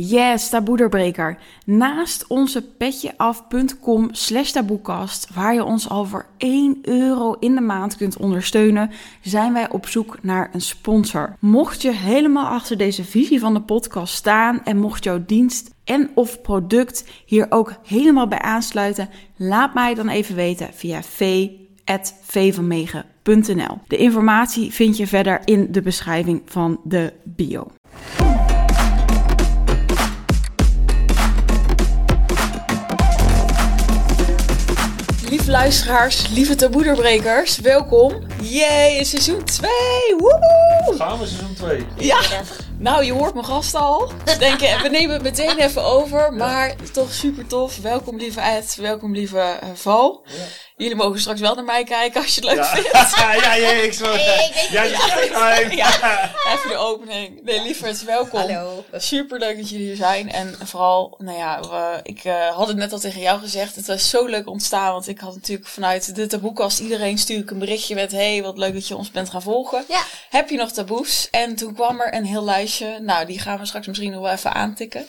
Yes, taboederbreker. Naast onze petjeaf.com slash taboekast, waar je ons al voor 1 euro in de maand kunt ondersteunen, zijn wij op zoek naar een sponsor. Mocht je helemaal achter deze visie van de podcast staan en mocht jouw dienst en of product hier ook helemaal bij aansluiten, laat mij dan even weten via v.vvanmegen.nl. De informatie vind je verder in de beschrijving van de bio. Lieve luisteraars, lieve taboederbrekers, welkom. Yay, seizoen 2. Woehoe! Gaan we seizoen 2? Ja, nou je hoort mijn gast al. Dus denken, we nemen het meteen even over, maar toch super tof. Welkom lieve Ed, welkom lieve eh, Val. Ja. Jullie mogen straks wel naar mij kijken als je het leuk Ja. vindt. ja, ja, ja, ik zo. Ja, ja, ja, Ja, even de opening. Nee, lieverds, welkom. Hallo. Super leuk dat jullie hier zijn. En vooral, nou ja, we- ik eh, had het net al tegen jou gezegd. Het was zo leuk ontstaan. Want ik had natuurlijk vanuit de taboekast iedereen stuur ik een berichtje met... Hey, wat leuk dat je ons bent gaan volgen. Ja. Heb je nog taboes? En toen kwam er een heel lijstje. Nou, die gaan we straks misschien nog wel even aantikken.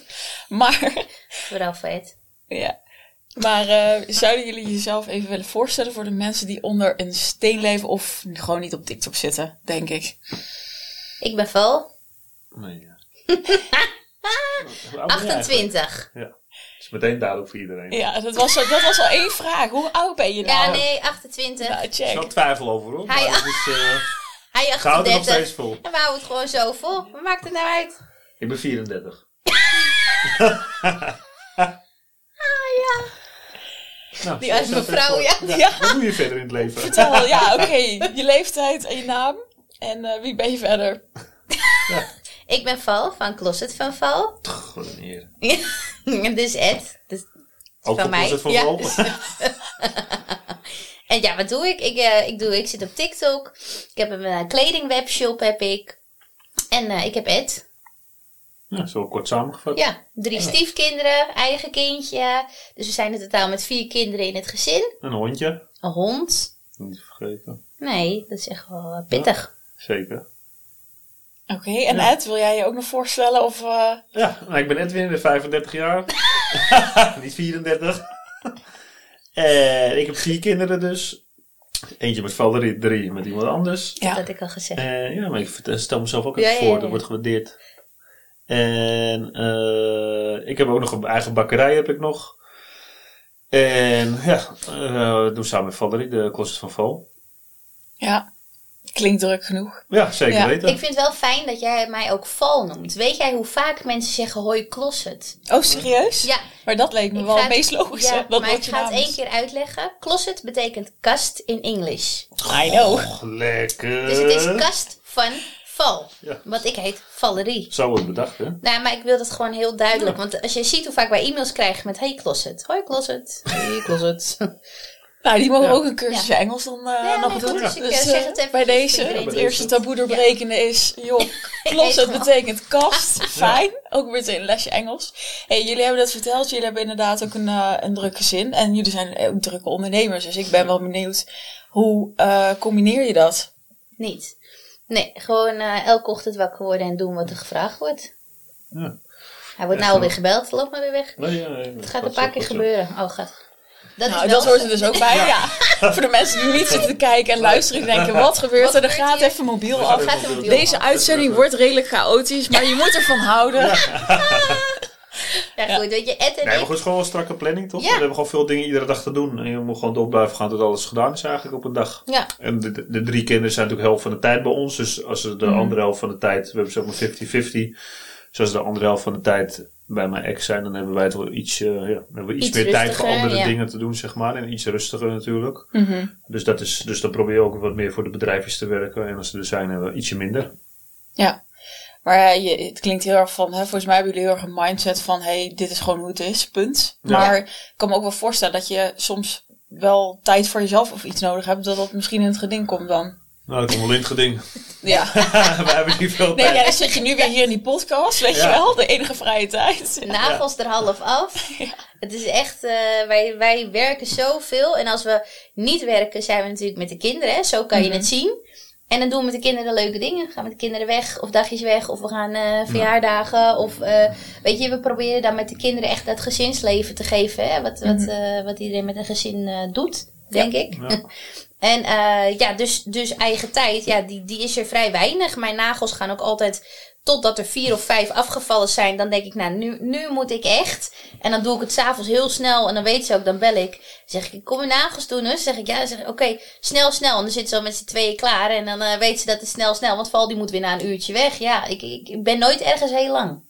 Maar, Vooral vet. ja. Maar eh, zouden jullie jezelf even willen voorstellen voor de mensen die onder een steen leven of gewoon niet op TikTok zitten, denk ik. Ik ben Val, Nee, ja. Hoe oud ben jij eigenlijk? 28. Ja. Dat is meteen duidelijk voor iedereen. Ja, dat was, dat was al één vraag. Hoe oud ben je nou? Ja, nee, 28. Nou, Er is wel check. twijfel over hoor. Hij- Maar het is, eh Hij ik hou het er nog 38. steeds vol. En we houden het gewoon zo vol. Wat maakt het nou uit? Ik ben 34. Nou, Die als mevrouw, ja. Ja. Wat doe je verder in het leven? Vertel, ja, oké. Je leeftijd en je naam. En eh, wie ben je verder? Ik ben Val van Closet van Val. Wat een eer. En dus Ed. Dus Ook Van mij? het van Ja. En ja, wat doe ik? Ik, eh, ik, doe, ik zit op TikTok. Ik heb een eh, kledingwebshop heb ik. En eh, ik heb Ed. Ja, zo kort samengevat. Ja, drie stiefkinderen, eigen kindje. Dus we zijn in totaal met vier kinderen in het gezin. Een hondje. Een hond. Niet vergeten. Nee, dat is echt wel eh, pittig. Zeker. Oké, en Ja. Ed, wil jij je ook nog voorstellen? Of, eh, Ja, nou, ik ben Edwin, ik ben 35 jaar. Niet 34. En ik heb vier kinderen dus. Eentje met Valerie, drie met iemand anders. Dat ja. had ik al gezegd. Eh, ja, maar ik stel mezelf ook even ja, voor, ja, dat wordt gewaardeerd. En eh, ik heb ook nog een eigen bakkerij heb ik nog. En ja, eh, we doen samen met Valerie de Closet van Val. ja, klinkt druk genoeg. Ja, zeker Ja, weten. Ik vind het wel fijn dat jij mij ook Val noemt. Weet jij hoe vaak mensen zeggen hoi closet? Oh, serieus? Ja, Maar dat leek me ik wel het meest logisch. ja hè, dat maar ik ga het één keer uitleggen. Closet betekent kast in English. I know. Och, lekker. Dus het is kast van Val. Ja. Want ik heet Valerie. Zo wordt bedacht, hè? Nou, maar ik wil dat gewoon heel duidelijk. Want als je ziet hoe vaak wij e-mails krijgen met hey closet. Hoi closet. Hey closet. Nou, die mogen Ja. ook een cursusje Engels dan eh, Ja, nog nee, doen. dus Dus, eh, zeg eh, het even bij deze, het eerste taboe doorbrekende is, joh, closet betekent kast, fijn. Ook meteen een lesje Engels. Hey, jullie hebben dat verteld, jullie hebben inderdaad ook een, een druk gezin. En jullie zijn ook drukke ondernemers, dus ik ben wel benieuwd, hoe eh, combineer je dat? Niet. Nee, gewoon eh, elke ochtend wakker worden en doen wat er gevraagd wordt. Ja. Hij wordt nou alweer gebeld. Loop maar weer weg. Nee, nee, Het gaat een paar keer gebeuren. Oh, gaat. Dat nou, is wel dat hoort er dus ook bij, ja. Voor de mensen die niet zitten te kijken en luisteren en denken, wat gebeurt Wat er? Dan gebeurt gaat hier? even mobiel af. gaat Gaat er mobiel Deze af. uitzending wordt redelijk chaotisch, maar je moet ervan houden. Ja, goed. Weet je, Ed en Nee, maar goed, het is gewoon een strakke planning, toch? Ja. We hebben gewoon veel dingen iedere dag te doen. En je moet gewoon door blijven gaan tot alles gedaan is eigenlijk op een dag. Ja, En de, de, drie kinderen zijn natuurlijk helft van de tijd bij ons. Dus als ze de Mhm. andere helft van de tijd, we hebben zeg maar 50-50. Dus als ze de andere helft van de tijd bij mijn ex zijn, dan hebben wij het wel iets, eh, ja, hebben we iets, Iets meer tijd voor andere ja. dingen te doen, zeg maar. En iets rustiger natuurlijk. Mhm. Dus, dat is, dus dan probeer je ook wat meer voor de bedrijfjes te werken. En als ze er zijn, hebben we ietsje minder. Ja, maar eh, je, het klinkt heel erg van, hè, volgens mij hebben jullie heel erg een mindset van, hey, dit is gewoon hoe het is, punt. Ja. Maar ik kan me ook wel voorstellen dat je soms wel tijd voor jezelf of iets nodig hebt, dat dat misschien in het geding komt dan. Nou, dat komt wel in het geding. Ja. we hebben niet veel Nee, tijd. ja, dan zit je nu weer hier in die podcast, weet Ja. je wel, de enige vrije tijd. nagels er half af. Het is echt, eh, wij, wij werken zoveel. En als we niet werken, zijn we natuurlijk met de kinderen. Hè? Zo kan je Mhm. het zien. En dan doen we met de kinderen leuke dingen. Gaan met de kinderen weg, of dagjes weg, of we gaan eh, verjaardagen. Of eh, weet je, we proberen dan met de kinderen echt dat gezinsleven te geven. Hè? Wat, wat, eh, wat iedereen met een gezin eh, doet, denk ik. Ja. En eh, ja, dus, dus eigen tijd, ja, die, die is er vrij weinig. Mijn nagels gaan ook altijd totdat er vier of vijf afgevallen zijn. Dan denk ik, nou, nu, nu moet ik echt. En dan doe ik het s'avonds heel snel. En dan weet ze ook, dan bel ik. Dan zeg ik, kom je nagels doen. Dus zeg ik, ja, dan zeg ik, oké, snel, snel. En dan zitten ze al met z'n tweeën klaar. En dan eh, weet ze dat het snel, snel. Want Val die moet weer na een uurtje weg. Ja, ik, ik, ik ben nooit ergens heel lang.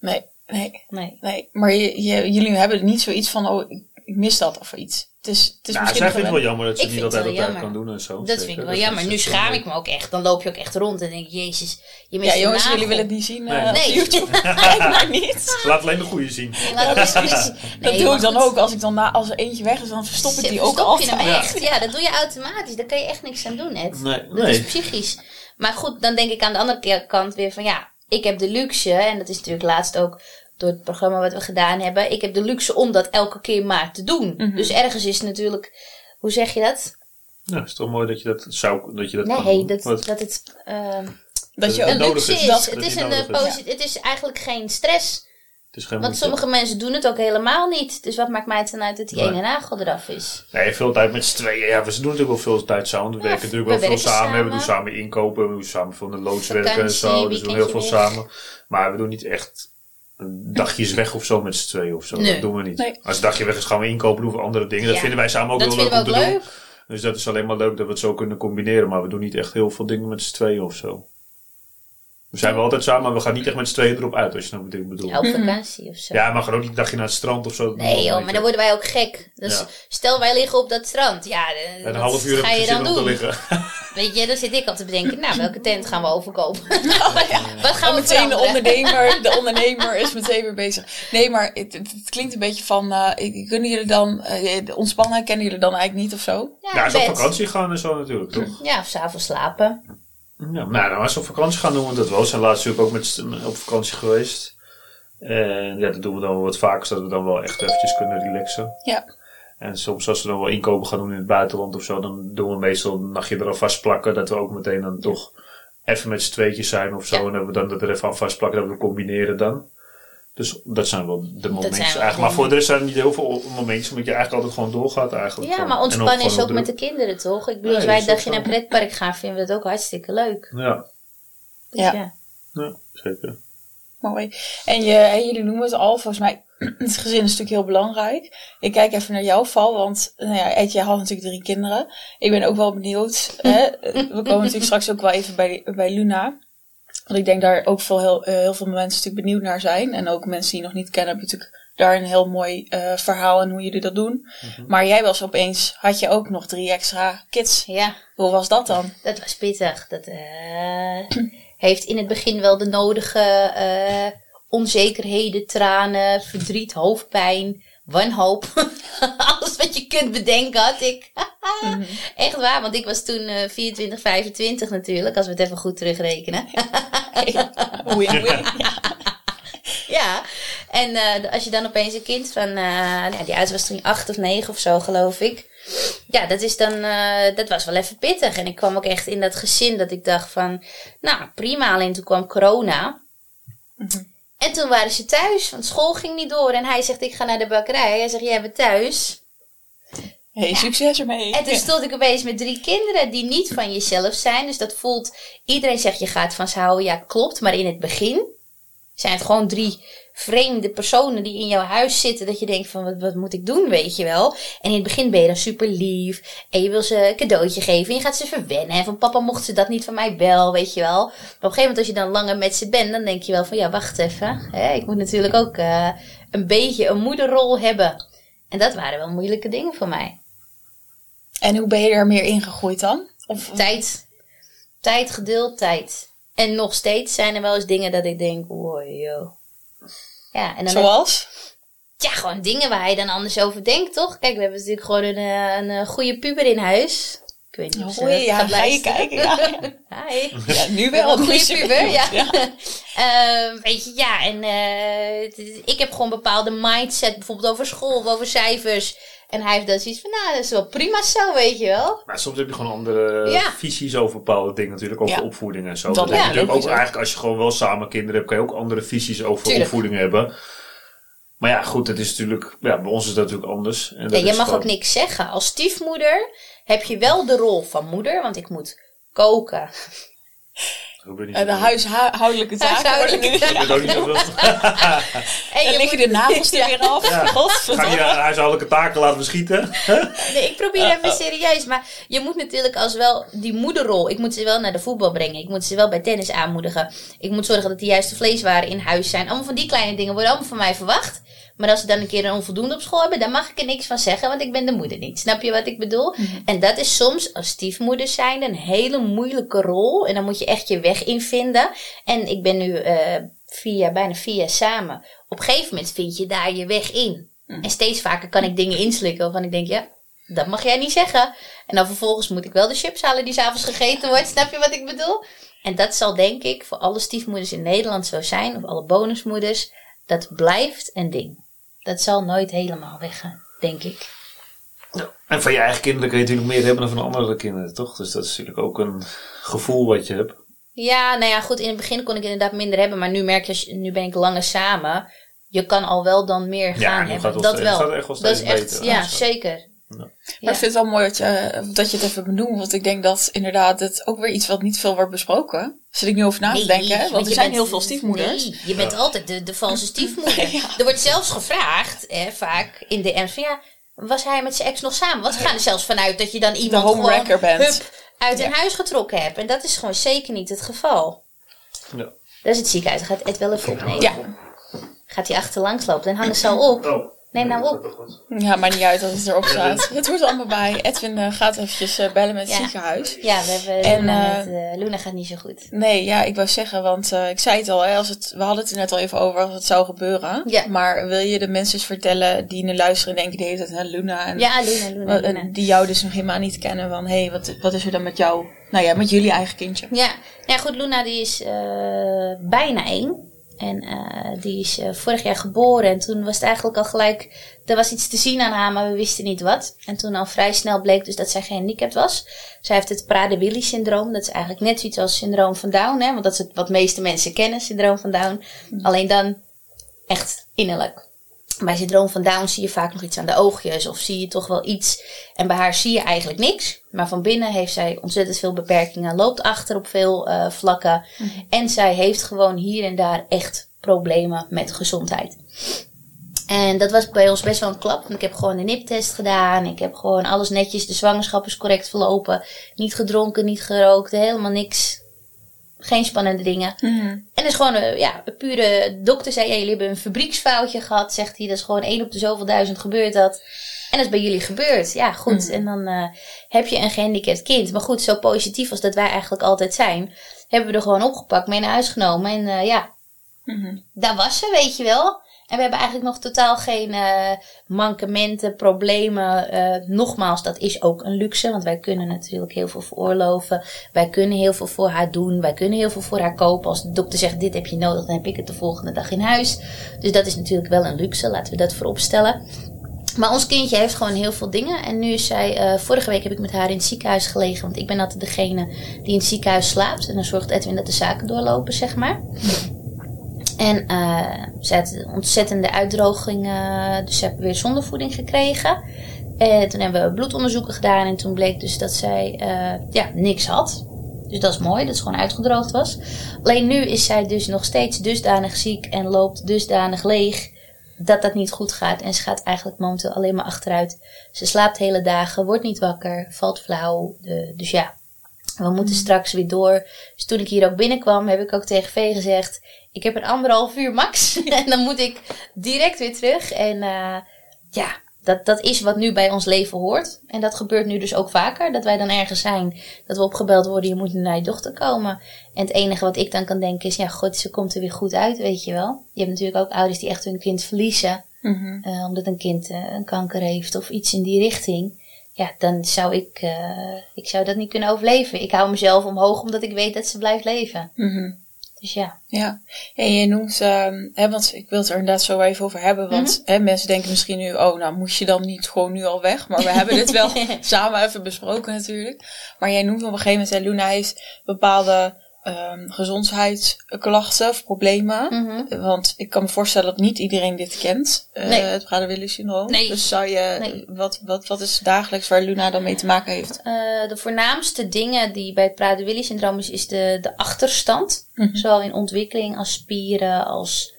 Nee, nee, Nee. nee. Maar je, je- jullie hebben niet zoiets van, oh, ik mis dat of iets. Het is, het is Nou, misschien zij vindt het wel jammer dat ze Ik niet altijd op tijd kan doen en zo. Dat Zeker. vind ik wel Dat jammer. is- Nu schaam ik me ook echt. Dan loop je ook echt rond en denk ik, jezus, je mist Ja, jongens, nagel. jullie willen het niet zien. Nee. eh, op Nee. YouTube. Kijk maar niet. Laat alleen de goede zien. Dat doe ik dan ook. Als, ik dan na, als er eentje weg is, dan verstop ik die ook Verstop je hem echt? Ja, dat doe je automatisch. Daar kan je echt niks aan doen, net. Nee, Dat is psychisch. Maar goed, dan denk ik aan de andere kant weer van ja, ik heb de luxe, en dat is natuurlijk laatst ook door het programma wat we gedaan hebben, ik heb de luxe om dat elke keer maar te doen. Mhm. Dus ergens is het natuurlijk, hoe zeg je dat? Ja, het is toch mooi dat je dat zou, dat je dat kan Nee, doen. dat, het ehm, Dat je een nodig luxe is. is. Dat het, het is een, eh, is. het is eigenlijk geen stress. Het is geen Want moeite. sommige mensen doen het ook helemaal niet. Dus wat maakt mij het dan uit dat die Nee. ene nagel eraf is? Nee, veel tijd met z'n tweeën. Ja, we doen natuurlijk wel veel tijd samen. We Ja, werken natuurlijk we wel veel samen. We doen samen inkopen. We doen samen veel in de loods werken en zo. Dus we doen heel veel samen. Maar we doen niet echt dagjes weg of zo met z'n tweeën of zo. Nee. Dat doen we niet. Nee. Als een dagje weg is, gaan we inkopen, doen we andere dingen. Dat vinden wij samen ook dat wel vinden leuk om te leuk. doen. Dus dat is alleen maar leuk dat we het zo kunnen combineren. Maar we doen niet echt heel veel dingen met z'n tweeën of zo. We zijn wel altijd samen, maar we gaan niet echt met z'n tweeën erop uit, als je nou wat ik bedoel. Ja, op vakantie of zo. Ja, maar gewoon ook niet een dagje naar het strand of zo. Nee joh, maar dan worden wij ook gek. Dus Ja. stel wij liggen op dat strand. Ja, eh, En een half uur heb ga je dan te doen? liggen. Weet je, dan zit ik al te bedenken, nou, welke tent gaan we overkopen? Oh, ja. Wat gaan we meteen de ondernemer, de ondernemer is meteen weer bezig. Nee, maar het, het, het klinkt een beetje van, eh, ik- kunnen jullie dan, eh, de ontspannen kennen jullie dan eigenlijk niet of zo? Ja, Ja, we op vakantie gaan en zo natuurlijk, toch? Ja, of s'avonds slapen. Ja, maar als we op vakantie gaan doen we dat wel. We zijn laatst natuurlijk ook met op vakantie geweest. En ja, dat doen we dan wel wat vaker, zodat we dan wel echt eventjes kunnen relaxen. Ja. En soms als we dan wel inkopen gaan doen in het buitenland of zo, dan doen we meestal een nachtje eraf vastplakken. Dat we ook meteen dan toch even met z'n tweetjes zijn of zo. Ja. En dat we dan dat er even aan vastplakken, dat we combineren dan. Dus dat zijn wel de momentjes wel eigenlijk. Maar voor de rest zijn er niet heel veel momentjes, omdat je eigenlijk altijd gewoon doorgaat eigenlijk. Ja, Gewoon. maar En ontspannen is ook met de kinderen, toch? Ik bedoel, Nee, als wij een dagje naar een pretpark gaan, vinden we dat ook hartstikke leuk. Ja, Dus Ja. ja. ja, zeker. Mooi. En je, hè, jullie noemen het al, volgens mij, het gezin is natuurlijk heel belangrijk. Ik kijk even naar jouw val, want nou ja, Ed, jij had natuurlijk drie kinderen. Ik ben ook wel benieuwd. Hè? We komen natuurlijk straks ook wel even bij, bij Luna. Want ik denk daar ook veel, heel, eh, heel veel mensen natuurlijk benieuwd naar zijn. En ook mensen die je nog niet kennen, hebben natuurlijk daar een heel mooi eh, verhaal en hoe jullie dat doen. Maar jij was opeens, had je ook nog drie extra kids. ja, Hoe was dat dan? dat was pittig. Dat eh, heeft in het begin wel de nodige eh, onzekerheden, tranen, verdriet, hoofdpijn, wanhoop. Alles wat je kunt bedenken had ik. Echt waar, want ik was toen eh 24, 25 natuurlijk, als we het even goed terugrekenen. Oei, oei. Ja. Ja, en eh, als je dan opeens een kind van, eh, ja, die uit was toen acht of negen of zo, geloof ik. Ja, dat is dan, eh, dat was wel even pittig. En ik kwam ook echt in dat gezin dat ik dacht van, nou prima. Alleen toen kwam corona. En toen waren ze thuis, want school ging niet door. En hij zegt, ik ga naar de bakkerij. Hij zegt, jij bent thuis. Hey, succes ermee. En toen stond ik opeens met drie kinderen die niet van jezelf zijn. Dus dat voelt, iedereen zegt je gaat van ze houden. Ja, klopt. Maar in het begin zijn het gewoon drie vreemde personen die in jouw huis zitten. Dat je denkt van, wat, wat moet ik doen, weet je wel. En in het begin ben je dan super lief. En je wil ze een cadeautje geven. En je gaat ze verwennen. En van papa mocht ze dat niet van mij wel, weet je wel. Maar op een gegeven moment als je dan langer met ze bent. Dan denk je wel van, ja, wacht even. Hè, ik moet natuurlijk ook eh, een beetje een moederrol hebben. En dat waren wel moeilijke dingen voor mij. En hoe ben je er meer ingegroeid dan? Of, Tijd. Tijd, geduld, tijd. En nog steeds zijn er wel eens dingen dat ik denk, wow, joh. Ja, en dan zoals? ja, gewoon dingen waar je dan anders over denkt, toch? Kijk, we hebben natuurlijk gewoon een, eh, een, eh, goede puber in huis. Ik weet niet of ze ja, gaat ga je kijken? Ja, Hi. ja, nu Wel een goede Dus- puber, ja. Ehm, weet je, ja, en eh, ik heb gewoon een bepaalde mindset, bijvoorbeeld over school of over cijfers. En hij heeft dan zoiets van, nou, dat is wel prima zo, weet je wel. Maar soms heb je gewoon andere Ja. visies over bepaalde dingen natuurlijk. Over Ja. opvoeding en zo. Dat Dat heb ja, je natuurlijk ook eigenlijk als je gewoon wel samen kinderen hebt, kan je ook andere visies over Tuurlijk. opvoeding hebben. Maar ja, goed, het is natuurlijk, ja, bij ons is dat natuurlijk anders. En dat Ja, je mag gewoon- ook niks zeggen. Als stiefmoeder heb je wel de rol van moeder, want ik moet koken. Dat ben je niet Eh, de huishoudelijke taken. Huishoudelijke Ik weet ook niet zoveel. En je liggen de nagels er weer af. Ja. Ga je huishoudelijke taken laten beschieten? Nee, ik probeer even serieus. Maar je moet natuurlijk als wel die moederrol. Ik moet ze wel naar de voetbal brengen. Ik moet ze wel bij tennis aanmoedigen. Ik moet zorgen dat de juiste vleeswaren in huis zijn. Allemaal van die kleine dingen worden allemaal van mij verwacht. Maar als ze dan een keer een onvoldoende op school hebben, dan mag ik er niks van zeggen, want ik ben de moeder niet. Snap je wat ik bedoel? En dat is soms als stiefmoeder zijn een hele moeilijke rol. En dan moet je echt je weg in vinden. En ik ben nu vier jaar, bijna vier jaar samen. Op een gegeven moment vind je daar je weg in. En steeds vaker kan ik dingen inslikken waarvan ik denk, ja, dat mag jij niet zeggen. En dan vervolgens moet ik wel de chips halen die s'avonds gegeten wordt. Snap je wat ik bedoel? En dat zal denk ik voor alle stiefmoeders in Nederland zo zijn. Of alle bonusmoeders. Dat blijft een ding. Dat zal nooit helemaal weggaan, denk ik. En van je eigen kinderen kun je natuurlijk meer hebben dan van andere kinderen, toch? Dus dat is natuurlijk ook een gevoel wat je hebt. Ja, nou ja, goed. In het begin kon ik inderdaad minder hebben. Maar nu merk je, nu ben ik langer samen. Je kan al wel dan meer Ja, gaan hebben. dat wel gaat echt wel dat is steeds echt, beter, ja, dat- zeker. Ja. Maar ik vind het wel mooi dat je, dat je het even benoemt. Want ik denk dat inderdaad het ook weer iets wat niet veel wordt besproken. Zit ik nu over na te Nee, denken. hè? Want je er zijn bent- heel veel stiefmoeders. Nee, je bent altijd de, de valse stiefmoeder. Ja. Er wordt zelfs gevraagd, hè, vaak in de van ja, was hij met zijn ex nog samen? Want we gaan er zelfs vanuit dat je dan iemand gewoon hup, uit Ja. een huis getrokken hebt. En dat is gewoon zeker niet het geval. Ja. Dat is het ziekenhuis. Dan gaat Ed wel even opnemen. Ja. Gaat hij achterlangs lopen. Dan hangen ze al op. Oh. Neem nou op. Ja, maar niet uit dat het erop staat. Het hoort er allemaal bij. Edwin eh, gaat eventjes eh, bellen met het Ja. ziekenhuis. Ja, we hebben En, Luna, eh, met, Luna gaat niet zo goed. Nee, ja, ik wou zeggen, want eh, ik zei het al, hè, als het, we hadden het er net al even over als het zou gebeuren. Ja. Maar wil je de mensen eens vertellen die nu luisteren en denken de hele tijd, hè, Luna en Ja, Luna, Luna, Luna. die jou dus nog helemaal niet kennen van, hé, hey, wat, wat is er dan met jou, nou ja, met jullie eigen kindje? Ja, ja goed, Luna die is eh, bijna één. En eh, die is eh, vorig jaar geboren. En toen was het eigenlijk al gelijk... Er was iets te zien aan haar, maar we wisten niet wat. En toen al vrij snel bleek dus dat zij gehandicapt was. Zij heeft het Prader-Willi-syndroom. Dat is eigenlijk net zoiets als syndroom van Down. Hè? Want dat is het wat meeste mensen kennen, syndroom van Down. Alleen dan echt innerlijk. Bij syndroom van Down zie je vaak nog iets aan de oogjes of zie je toch wel iets. En bij haar zie je eigenlijk niks. Maar van binnen heeft zij ontzettend veel beperkingen, loopt achter op veel eh, vlakken. En zij heeft gewoon hier en daar echt problemen met gezondheid. En dat was bij ons best wel een klap. Want ik heb gewoon een niptest gedaan. Ik heb gewoon alles netjes. De zwangerschap is correct verlopen. Niet gedronken, niet gerookt. Helemaal niks. Geen spannende dingen. En dat is gewoon een, ja, een pure dokter zei, ja, jullie hebben een fabrieksfoutje gehad, zegt hij. Dat is gewoon één op de zoveel duizend gebeurt dat. En dat is bij jullie gebeurd. Ja, goed. En dan eh, heb je een gehandicapt kind. Maar goed, zo positief als dat wij eigenlijk altijd zijn, hebben we er gewoon opgepakt, mee naar huis genomen. En eh, ja, daar was ze, weet je wel. We hebben eigenlijk nog totaal geen eh, mankementen, problemen. Eh, nogmaals, dat is ook een luxe. Want wij kunnen natuurlijk heel veel veroorloven. Wij kunnen heel veel voor haar doen. Wij kunnen heel veel voor haar kopen. Als de dokter zegt, dit heb je nodig, dan heb ik het de volgende dag in huis. Dus dat is natuurlijk wel een luxe. Laten we dat voorop stellen. Maar ons kindje heeft gewoon heel veel dingen. En nu is zij, eh, vorige week heb ik met haar in het ziekenhuis gelegen. Want ik ben altijd degene die in het ziekenhuis slaapt. En dan zorgt Edwin dat de zaken doorlopen, zeg maar. En eh ze had een ontzettende uitdroging. eh, dus ze heeft weer zondevoeding gekregen. En toen hebben we bloedonderzoeken gedaan. En toen bleek dus dat zij eh, ja, niks had. Dus dat is mooi, dat ze gewoon uitgedroogd was. Alleen nu is zij dus nog steeds dusdanig ziek en loopt dusdanig leeg. Dat dat niet goed gaat. En ze gaat eigenlijk momenteel alleen maar achteruit. Ze slaapt hele dagen, wordt niet wakker, valt flauw. Dus ja, we moeten straks weer door. Dus toen ik hier ook binnenkwam, heb ik ook tegen Vee gezegd: Ik heb een anderhalf uur max. en dan moet ik direct weer terug. En eh, ja, dat, dat is wat nu bij ons leven hoort. En dat gebeurt nu dus ook vaker. Dat wij dan ergens zijn, dat we opgebeld worden: Je moet naar je dochter komen. En het enige wat ik dan kan denken is: Ja, god, ze komt er weer goed uit, weet je wel. Je hebt natuurlijk ook ouders die echt hun kind verliezen. Mhm. eh, omdat een kind eh, een kanker heeft of iets in die richting. ja, dan zou ik, ik zou dat niet kunnen overleven. Ik hou mezelf omhoog omdat ik weet dat ze blijft leven. Mhm. Dus ja. Ja, en je noemt, ehm, hè, want ik wil het er inderdaad zo even over hebben. Want Mhm. hè, mensen denken misschien nu, oh, nou moest je dan niet gewoon nu al weg. Maar we hebben dit wel samen even besproken natuurlijk. Maar jij noemt op een gegeven moment, hè, Luna heeft bepaalde ehm, gezondheidsklachten of problemen. Mhm. Want ik kan me voorstellen dat niet iedereen dit kent, eh, Nee. het Prader-Willi-syndroom. Nee. Dus zou je, Nee. wat, wat, wat is dagelijks waar Luna dan mee te maken heeft? Eh, de voornaamste dingen die bij het Prader-Willi-syndroom is, is de, de achterstand. Mhm. Zowel in ontwikkeling als spieren als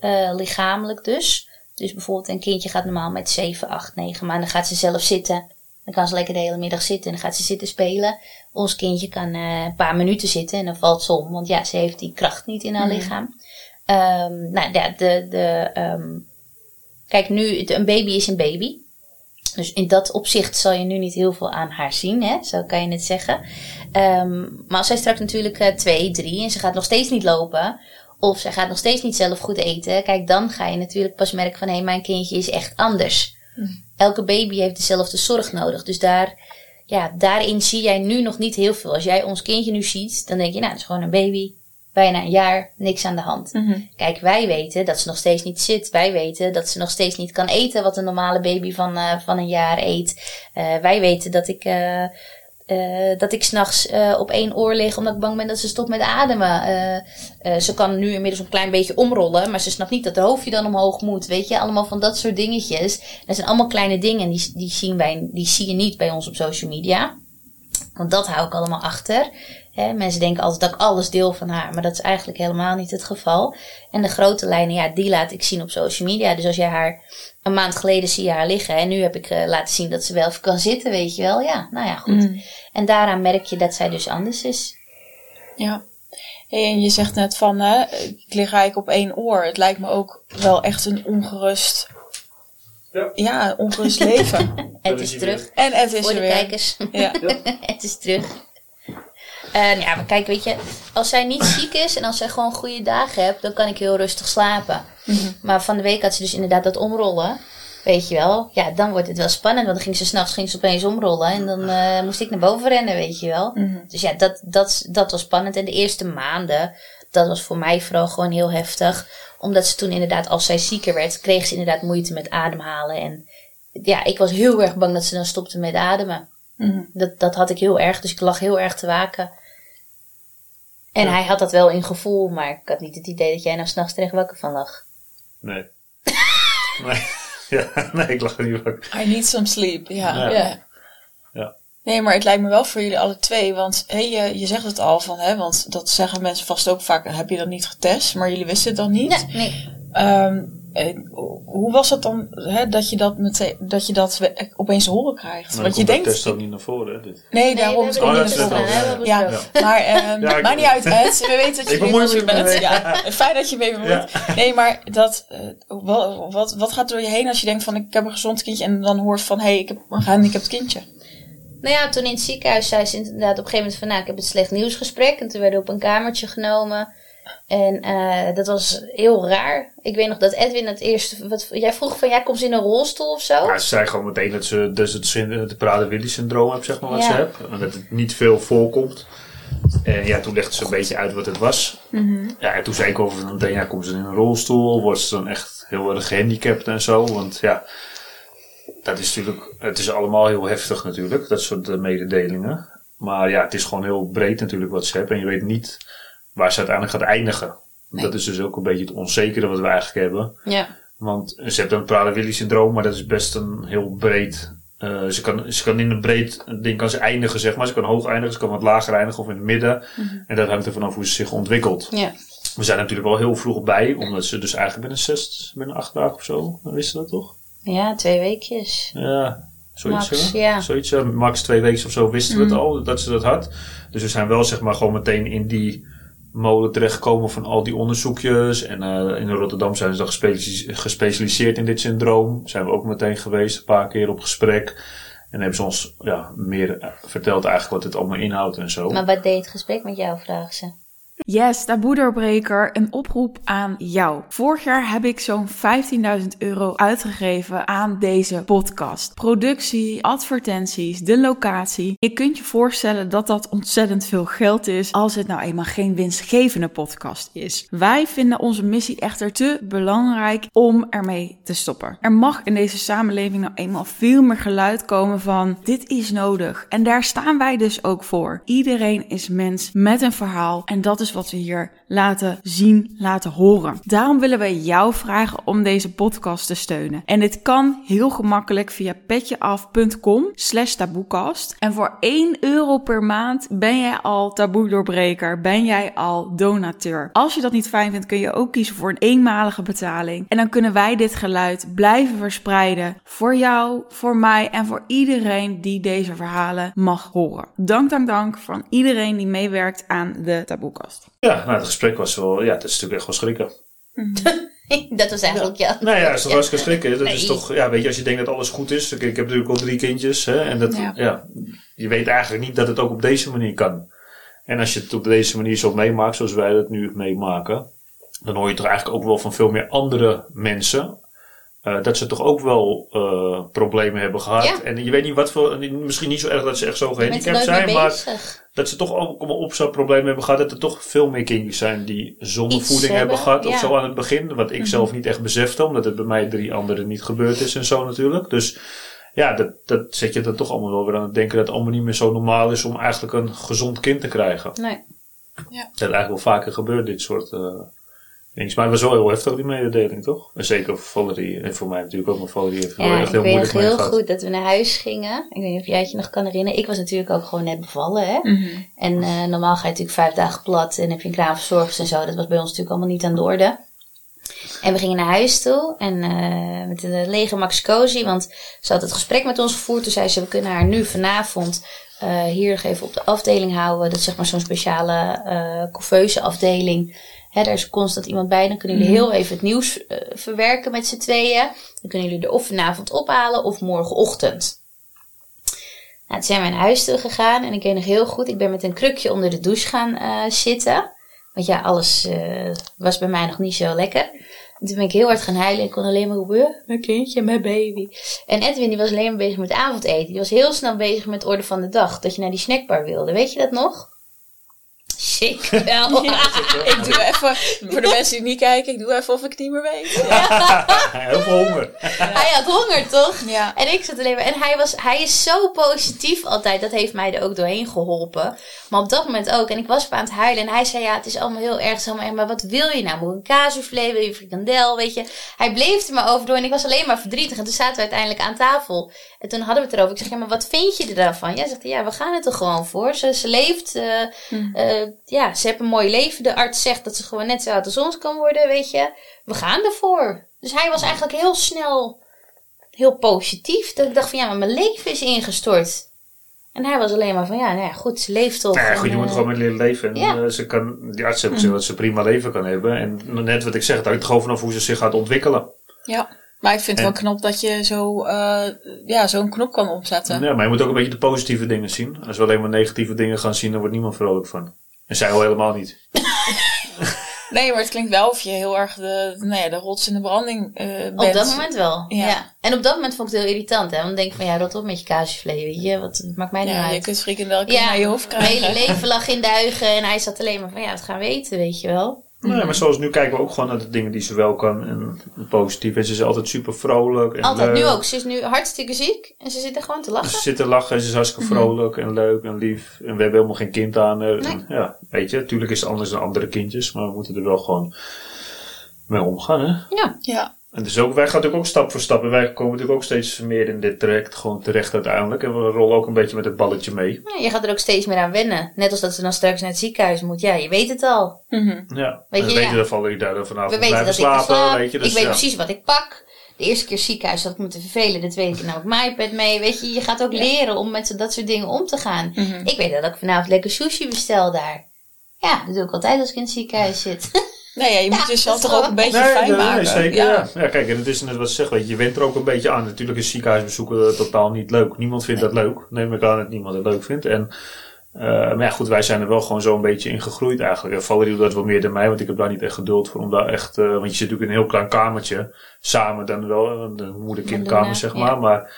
eh, lichamelijk dus. Dus bijvoorbeeld een kindje gaat normaal met 7, 8, 9 maanden gaat ze zelf zitten. Dan kan ze lekker de hele middag zitten en dan gaat ze zitten spelen. Ons kindje kan eh, een paar minuten zitten en dan valt ze om. Want ja, ze heeft die kracht niet in haar Mhm. lichaam. Ehm, nou ja, de, de, ehm, kijk nu, een baby is een baby. Dus in dat opzicht zal je nu niet heel veel aan haar zien, hè? zo kan je het zeggen. Ehm, maar als zij straks natuurlijk eh, twee, drie en ze gaat nog steeds niet lopen, of zij gaat nog steeds niet zelf goed eten, kijk, dan ga je natuurlijk pas merken van hé, hey, mijn kindje is echt anders. Elke baby heeft dezelfde zorg nodig. Dus daar, ja, daarin zie jij nu nog niet heel veel. Als jij ons kindje nu ziet, dan denk je, nou, het is gewoon een baby, bijna een jaar, niks aan de hand. Kijk, wij weten dat ze nog steeds niet zit. Wij weten dat ze nog steeds niet kan eten wat een normale baby van, eh, van een jaar eet. Eh, wij weten dat ik, eh dat ik s'nachts eh op één oor lig omdat ik bang ben dat ze stopt met ademen. Eh, ze kan nu inmiddels een klein beetje omrollen, maar ze snapt niet dat haar hoofdje dan omhoog moet. Weet je, allemaal van dat soort dingetjes. Dat zijn allemaal kleine dingen en die, die, zien wij, die zie je niet bij ons op social media. Want dat hou ik allemaal achter. Mensen denken altijd dat ik alles deel van haar, maar dat is eigenlijk helemaal niet het geval. En de grote lijnen, ja, die laat ik zien op social media. Dus als jij haar een maand geleden zie je haar liggen en nu heb ik eh, laten zien dat ze wel even kan zitten, weet je wel. Ja, nou ja, goed. En daaraan merk je dat zij dus anders is. Ja. Hey, en je zegt net van, hè, ik lig eigenlijk op één oor. Het lijkt me ook wel echt een ongerust, Ja. ja, een ongerust leven. Het is terug. en het is Voor er de weer. kijkers. Ja. het is terug. En ja, maar kijk, weet je, als zij niet ziek is en als zij gewoon goede dagen hebt, dan kan ik heel rustig slapen. Maar van de week had ze dus inderdaad dat omrollen. Weet je wel, ja, dan wordt het wel spannend, want dan ging ze s'nachts ging ze opeens omrollen en dan eh, moest ik naar boven rennen, weet je wel. Dus ja, dat, dat, dat was spannend. En de eerste maanden, dat was voor mij vooral gewoon heel heftig. Omdat ze toen inderdaad, als zij zieker werd, kreeg ze inderdaad moeite met ademhalen. En ja, ik was heel erg bang dat ze dan stopte met ademen. Mhm. Dat, dat had ik heel erg, dus ik lag heel erg te waken. En hij had dat wel in gevoel, maar ik had niet het idee dat jij nou s'nachts terecht wakker van lag. Nee. nee. Ja, nee, ik lag er niet wakker. I need some sleep, ja. Ja. ja. Ja. Nee, maar het lijkt me wel voor jullie alle twee. Want hey, je, je zegt het al van, hè, want dat zeggen mensen vast ook vaak. Heb je dat niet getest? Maar jullie wisten het dan niet. Nee, nee. Ehm, eh, hoe was het dan hè, dat je dat, meteen, dat, je dat we- opeens horen krijgt? Maar Want je denkt. test ook niet naar voren, hè, dit. Nee, Nee, daarom is Oh, niet is het hè, we hebben Ja, maar ehm Ja, maakt niet uit, Ed. We weten dat je Ik mee bent. Ja, fijn dat je mee bemoeit. Nee, maar dat, eh, wat, wat, wat gaat door je heen als je denkt van ik heb een gezond kindje en dan hoort van hé, hey, ik heb een gehandicapt kindje. Nou ja, toen in het ziekenhuis zei ze inderdaad op een gegeven moment van... Nou, ik heb het slecht nieuwsgesprek. En toen werden we op een kamertje genomen. En eh, dat was heel raar. Ik weet nog dat Edwin het eerste... Wat, jij vroeg van, jij komt ze in een rolstoel of zo? Ja, ze zei gewoon meteen dat ze dus het, syn- het Prader-Willi-syndroom heeft, zeg maar, wat Ja. ze heeft. En dat het niet veel voorkomt. En ja, toen legde ze een beetje uit wat het was. Ja, en toen zei ik over meteen, ja, komt ze in een rolstoel? Wordt ze dan echt heel erg gehandicapt en zo? Want ja, dat is natuurlijk, het is allemaal heel heftig natuurlijk, dat soort eh, mededelingen. Maar ja, het is gewoon heel breed natuurlijk wat ze hebben. En je weet niet waar ze uiteindelijk gaat eindigen. Dat is dus ook een beetje het onzekere wat we eigenlijk hebben. Ja. Want ze heeft een Prader-Willi-syndroom, maar dat is best een heel breed. eh, ze, kan, ze kan in een breed ding kan ze eindigen, zeg maar. Ze kan hoog eindigen, ze kan wat lager eindigen of in het midden. En dat hangt er vanaf hoe ze zich ontwikkelt. Ja. We zijn natuurlijk wel heel vroeg bij, omdat ze dus eigenlijk binnen zes, binnen acht dagen of zo, wisten dat toch? Ja, twee weekjes. Ja, zoiets. Max, ja. Zoiets, max twee weken of zo wisten we het al, dat ze dat had. Dus we zijn wel zeg maar gewoon meteen in die molen terechtgekomen van al die onderzoekjes. En eh, in Rotterdam zijn ze dan gespecialiseerd in dit syndroom. Zijn we ook meteen geweest, een paar keer op gesprek. En hebben ze ons ja, meer eh, verteld eigenlijk wat het allemaal inhoudt en zo. Maar wat deed het gesprek met jou, vragen ze? Yes, taboe-doorbreker, een oproep aan jou. Vorig jaar heb ik zo'n 15.000 euro uitgegeven aan deze podcast. Productie, advertenties, de locatie. Je kunt je voorstellen dat dat ontzettend veel geld is als het nou eenmaal geen winstgevende podcast is. Wij vinden onze missie echter te belangrijk om ermee te stoppen. Er mag in deze samenleving nou eenmaal veel meer geluid komen van dit is nodig. En daar staan wij dus ook voor. Iedereen is mens met een verhaal en dat is wat we hier laten zien, laten horen. Daarom willen we jou vragen om deze podcast te steunen. En dit kan heel gemakkelijk via petjeaf.com slash taboekast. En voor 1 euro per maand ben jij al taboe-doorbreker, ben jij al donateur. Als je dat niet fijn vindt, kun je ook kiezen voor een eenmalige betaling. En dan kunnen wij dit geluid blijven verspreiden voor jou, voor mij en voor iedereen die deze verhalen mag horen. Dank, dank, dank van iedereen die meewerkt aan de taboekast. Ja, nou, het gesprek was wel, ja, het is natuurlijk echt wel schrikken. dat was eigenlijk ja. Nou ja, het is toch Ja. hartstikke schrikken. Dat Nee. is toch, ja, weet je, als je denkt dat alles goed is. Ik, ik heb natuurlijk al drie kindjes, hè, en dat, Ja. ja. je weet eigenlijk niet dat het ook op deze manier kan. En als je het op deze manier zo meemaakt, zoals wij het nu meemaken, dan hoor je toch eigenlijk ook wel van veel meer andere mensen. Eh, dat ze toch ook wel eh, problemen hebben gehad. Ja. En je weet niet wat voor. Misschien niet zo erg dat ze echt zo gehandicapt zijn. Maar bezig. dat ze toch ook allemaal op zo'n probleem hebben gehad. Dat er toch veel meer kindjes zijn die zonder Iets voeding hebben, hebben, gehad. Of ja. zo aan het begin. Wat ik zelf niet echt besefte. Omdat het bij mij drie anderen niet gebeurd is en zo natuurlijk. Dus ja, dat, dat zet je dan toch allemaal wel weer aan het denken. Dat het allemaal niet meer zo normaal is om eigenlijk een gezond kind te krijgen. Nee. Dat eigenlijk wel vaker gebeurt dit soort eh dingen. Maar het was wel heel heftig die mededeling toch? En zeker voor Valerie. En voor mij natuurlijk ook. Maar Valerie heeft Ja, echt ik heel weet nog moeilijk heel gehad. goed dat we naar huis gingen. Ik weet niet of jij het je nog kan herinneren. Ik was natuurlijk ook gewoon net bevallen, hè. En eh, normaal ga je natuurlijk vijf dagen plat en heb je een kraamverzorgers en zo. Dat was bij ons natuurlijk allemaal niet aan de orde. En we gingen naar huis toe en eh, met de lege Max Cozy, want ze had het gesprek met ons gevoerd. Toen zei ze, we kunnen haar nu vanavond eh, hier nog even op de afdeling houden. Dat is zeg maar zo'n speciale eh couveuse afdeling. Hè, daar is constant iemand bij. Dan kunnen jullie heel even het nieuws eh, verwerken met z'n tweeën. Dan kunnen jullie er of vanavond ophalen of morgenochtend. Nou, toen zijn we naar huis toe gegaan en ik weet nog heel goed, ik ben met een krukje onder de douche gaan eh, zitten. Want ja, alles eh, was bij mij nog niet zo lekker. En toen ben ik heel hard gaan huilen en ik kon alleen maar roepen, "Eh, mijn kindje, mijn baby. En Edwin die was alleen maar bezig met avondeten. Die was heel snel bezig met orde van de dag, dat je naar die snackbar wilde. Weet je dat nog? Zeker wel. Ik doe even, voor de mensen die niet kijken, ik doe even of ik het niet meer weet. heel veel honger. Hij had honger, toch? Ja. En ik zat alleen maar. En hij, was, hij is zo positief altijd. Dat heeft mij er ook doorheen geholpen. Maar op dat moment ook. En ik was op aan het huilen. En hij zei: Ja, het is allemaal heel erg. allemaal Maar wat wil je nou? Moet je een kaassoufflé? Wil je frikandel? Weet je. Hij bleef er maar over door. En ik was alleen maar verdrietig. En toen zaten we uiteindelijk aan tafel. En toen hadden we het erover. Ik zeg: Ja, maar wat vind je er dan van? Jij zegt: Ja, we gaan het er gewoon voor. Ze, ze leeft. eh, eh, ja, ze heeft een mooi leven. De arts zegt dat ze gewoon net zo oud als ons kan worden. Weet je. We gaan ervoor. Dus hij was eigenlijk heel snel heel positief. Dat ik dacht van ja, maar mijn leven is ingestort. En hij was alleen maar van ja, nou ja goed, ze leeft toch. Nou ja, En, goed, je moet eh, gewoon met leren leven. En, ja. eh, ze kan, die arts heeft gezegd dat ze prima leven kan hebben. En net wat ik zeg, het hangt er gewoon vanaf hoe ze zich gaat ontwikkelen. Ja. Maar ik vind het En- wel knap dat je zo, eh, ja, zo'n knop kan omzetten. Ja, maar je moet ook een beetje de positieve dingen zien. Als we alleen maar negatieve dingen gaan zien, dan wordt niemand vrolijk van. En zij al helemaal niet. Nee, maar het klinkt wel of je heel erg de, nou ja, de rots in de branding eh, bent. Op dat moment wel. Ja. Ja. En op dat moment vond ik het heel irritant. Hè? Want dan denk ik van ja, rot op met je kaassoufflé. Weet je, wat maakt mij nou Ja, je uit. kunt frikandel Ja, naar je hoofd mijn hele krijgen. leven lag in duigen. En hij zat alleen maar van ja, wat gaan we eten, weet je wel. Nee, maar zoals nu kijken we ook gewoon naar de dingen die ze wel kan. En positief. En ze is altijd super vrolijk. En Altijd, leuk. nu ook. Ze is nu hartstikke ziek. En ze zit er gewoon te Ze lachen. zit te lachen en ze is hartstikke vrolijk en leuk en lief. En we hebben helemaal geen kind aan haar. En, ja, weet je, natuurlijk is het anders dan andere kindjes. Maar we moeten er wel gewoon mee omgaan, hè. Ja. Ja. En dus ook, wij gaan natuurlijk ook stap voor stap. En wij komen natuurlijk ook steeds meer in dit traject gewoon terecht uiteindelijk. En we rollen ook een beetje met het balletje mee. Ja, je gaat er ook steeds meer aan wennen. Net als dat ze dan straks naar het ziekenhuis moet. Ja, je weet het al. Mhm. Ja, Weet en je, we ja. weten dat Valerie daar dan vanavond We weten blijven dat ik slapen. slaap. Weet je, dus ik weet ja. precies wat ik pak. De eerste keer ziekenhuis had ik me te vervelen. Dat weet ik nou op mijn iPad mee. Weet je, je gaat ook leren om met dat soort dingen om te gaan. Mhm. Ik weet dat ik vanavond lekker sushi bestel daar. Ja, dat doe ik altijd als ik in het ziekenhuis zit. Nee, ja, je moet jezelf toch ook een beetje Nee, fijn nee, nee, maken. zeker. ja. Ja. Ja. kijk, en het is net wat ze zeggen, weet je, je went er ook een beetje aan. Natuurlijk is ziekenhuisbezoeken totaal niet leuk. Niemand vindt dat leuk. Neem ik aan dat niemand het leuk vindt. En Eh, maar ja, goed, wij zijn er wel gewoon zo een beetje in gegroeid eigenlijk. En Valerie doet dat wel meer dan mij, want ik heb daar niet echt geduld voor. Om daar echt, eh, want je zit natuurlijk in een heel klein kamertje. Samen dan wel, eh, de moeder-kindkamer zeg ja. maar. Maar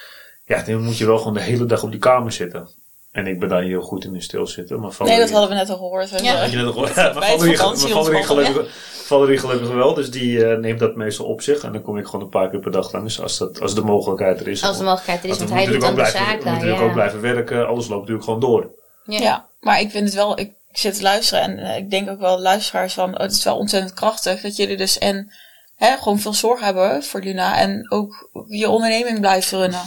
ja, dan moet je wel gewoon de hele dag op die kamer zitten. En ik ben daar heel goed in, stilzitten. Maar Nee, dat hadden we net al gehoord. We Ja. hebben- Had je net al gehoord? Ja, maar Valerie, gelukkig, Valerie gelukkig wel, dus die eh, neemt dat meestal op zich. En dan kom ik gewoon een paar keer per dag langs, als, dat, als de mogelijkheid er is. Als de mogelijkheid er is, Want want we hij doet ook zaak blijven, we daar. moeten natuurlijk ook blijven werken, alles loopt natuurlijk gewoon door. Ja. maar ik vind het wel, ik, ik zit te luisteren en eh, ik denk ook wel luisteraars van, oh, het is wel ontzettend krachtig dat jullie dus en hè, gewoon veel zorg hebben voor Luna en ook je onderneming blijft runnen.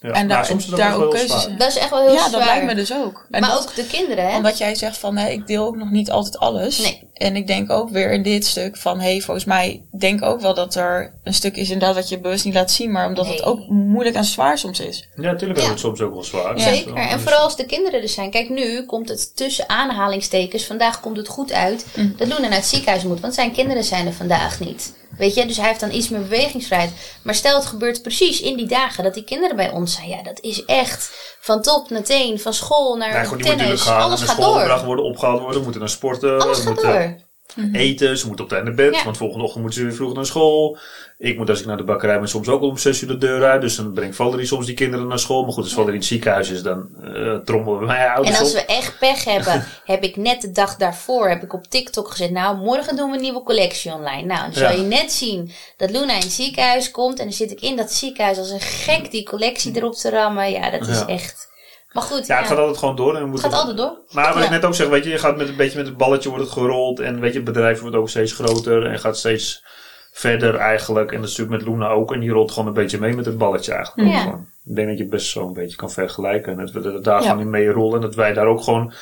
Ja. En daar- soms is dat daar ook keuzes in. Dat is echt wel heel ja, zwaar. dat lijkt me dus ook. En maar dat- ook de kinderen, hè? Omdat jij zegt van, hè, ik deel ook nog niet altijd alles. Nee. En ik denk ook weer in dit stuk van, hé, hey, volgens mij denk ook wel dat er een stuk is inderdaad wat je bewust niet laat zien, maar omdat het ook moeilijk en zwaar soms is. Ja, natuurlijk is Ja. het soms ook wel zwaar. Ja. Zeker. En vooral als de kinderen er zijn. Kijk, nu komt het tussen aanhalingstekens. Vandaag komt het goed uit Mm. dat Luna naar het ziekenhuis moet. Want zijn kinderen zijn er vandaag niet. Weet je, dus hij heeft dan iets meer bewegingsvrijheid. Maar stel het gebeurt precies in die dagen dat die kinderen bij ons zijn. Ja, dat is echt van top naar teen. Van school naar Nou, goed, die moeten tennis. Alles naar gaat door. worden, opgehaald worden, moeten naar sporten, Alles gaat moeten door. Eten, ze moeten op tijd naar bed, Ja. want volgende ochtend moeten ze weer vroeg naar school. Ik moet als ik naar de bakkerij ben soms ook om zes uur de deur uit, dus dan brengt Valerie soms die kinderen naar school. Maar goed, als Valerie in het ziekenhuis is, dan eh trommelen we mij ouders En als op. we echt pech hebben, heb ik net de dag daarvoor heb ik op TikTok gezet. Nou, morgen doen we een nieuwe collectie online. Nou, dan zal Ja. je net zien dat Luna in het ziekenhuis komt. En dan zit ik in dat ziekenhuis als een gek die collectie erop te rammen. Ja, dat is Ja. echt. Maar goed, Ja, het gaat altijd gewoon door. En het gaat altijd door. Maar wat ik net ook zeg, weet je, je gaat met een beetje met het balletje wordt het gerold. En weet je, het bedrijf wordt ook steeds groter en gaat steeds verder eigenlijk. En dat is natuurlijk met Luna ook. En die rolt gewoon een beetje mee met het balletje eigenlijk. Ja. gewoon. Ik denk dat je het best zo een beetje kan vergelijken. En dat we daar Ja. gewoon in mee rollen. En dat wij daar ook gewoon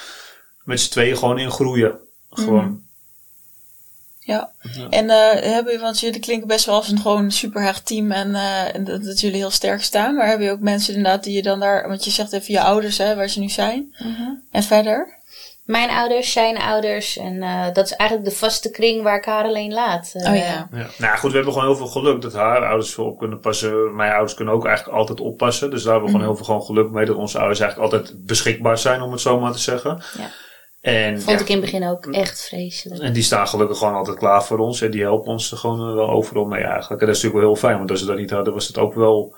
met z'n tweeën gewoon in groeien. Gewoon. Ja. En eh hebben jullie, want jullie klinken best wel als een gewoon superhecht team en, eh, en dat, dat jullie heel sterk staan. Maar hebben je ook mensen inderdaad die je dan daar, want je zegt even je ouders hè, waar ze nu zijn. Mhm. En verder? Mijn ouders, zijn ouders. En eh, dat is eigenlijk de vaste kring waar ik haar alleen laat. Oh ja. Ja. Nou goed, we hebben gewoon heel veel geluk dat haar ouders veel op kunnen passen. Mijn ouders kunnen ook eigenlijk altijd oppassen. Dus daar hebben we gewoon heel veel gewoon geluk mee dat onze ouders eigenlijk altijd beschikbaar zijn, om het zo maar te zeggen. Ja. En, Vond ja, ik in het begin ook echt vreselijk. En die staan gelukkig gewoon altijd klaar voor ons. En die helpen ons er gewoon eh, wel overal mee eigenlijk. En dat is natuurlijk wel heel fijn. Want als ze dat niet hadden, was het ook wel...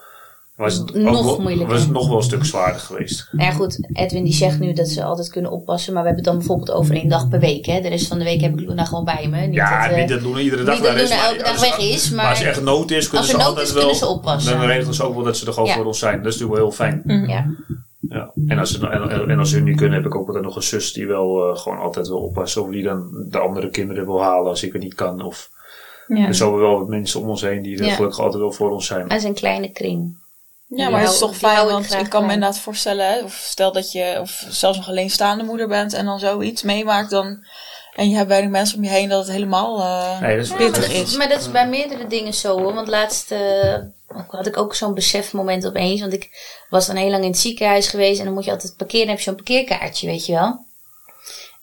Was het Nog wel, moeilijker. Was het nog wel een stuk zwaarder geweest. Nou ja, goed, Edwin die zegt nu dat ze altijd kunnen oppassen. Maar we hebben het dan bijvoorbeeld over één dag per week. Hè. De rest van de week heb ik Luna gewoon bij me. Niet ja, dat, eh, niet dat Luna iedere dag daar is. Elke dag als- weg is, maar- als er echt nood is, kunnen als ze nood altijd is, wel... kunnen ze oppassen. Dan regelen ze ook wel dat ze er gewoon Ja. voor ons zijn. Dat is natuurlijk wel heel fijn. ja. Ja. En, als ze, en, als hun niet kunnen, heb ik ook altijd nog een zus die wel eh, gewoon altijd wil oppassen. Of die dan de andere kinderen wil halen als ik het niet kan. Of, Ja. En zo hebben we wel wat mensen om ons heen die er Ja. gelukkig altijd wel voor ons zijn. Dat is een kleine kring. Ja, Die maar het is toch fijn, want ik kan me inderdaad voorstellen, hè, of stel dat je, of zelfs nog alleenstaande moeder bent en dan zoiets meemaakt, dan, en je hebt weinig mensen om je heen, dat het helemaal eh, Nee, dat is- Ja, maar, pittig dat, is. maar dat is bij meerdere dingen zo hoor. Want laatst had ik ook zo'n besefmoment opeens. Want ik was dan heel lang in het ziekenhuis geweest. En dan moet je altijd parkeren. Dan heb je zo'n parkeerkaartje, weet je wel.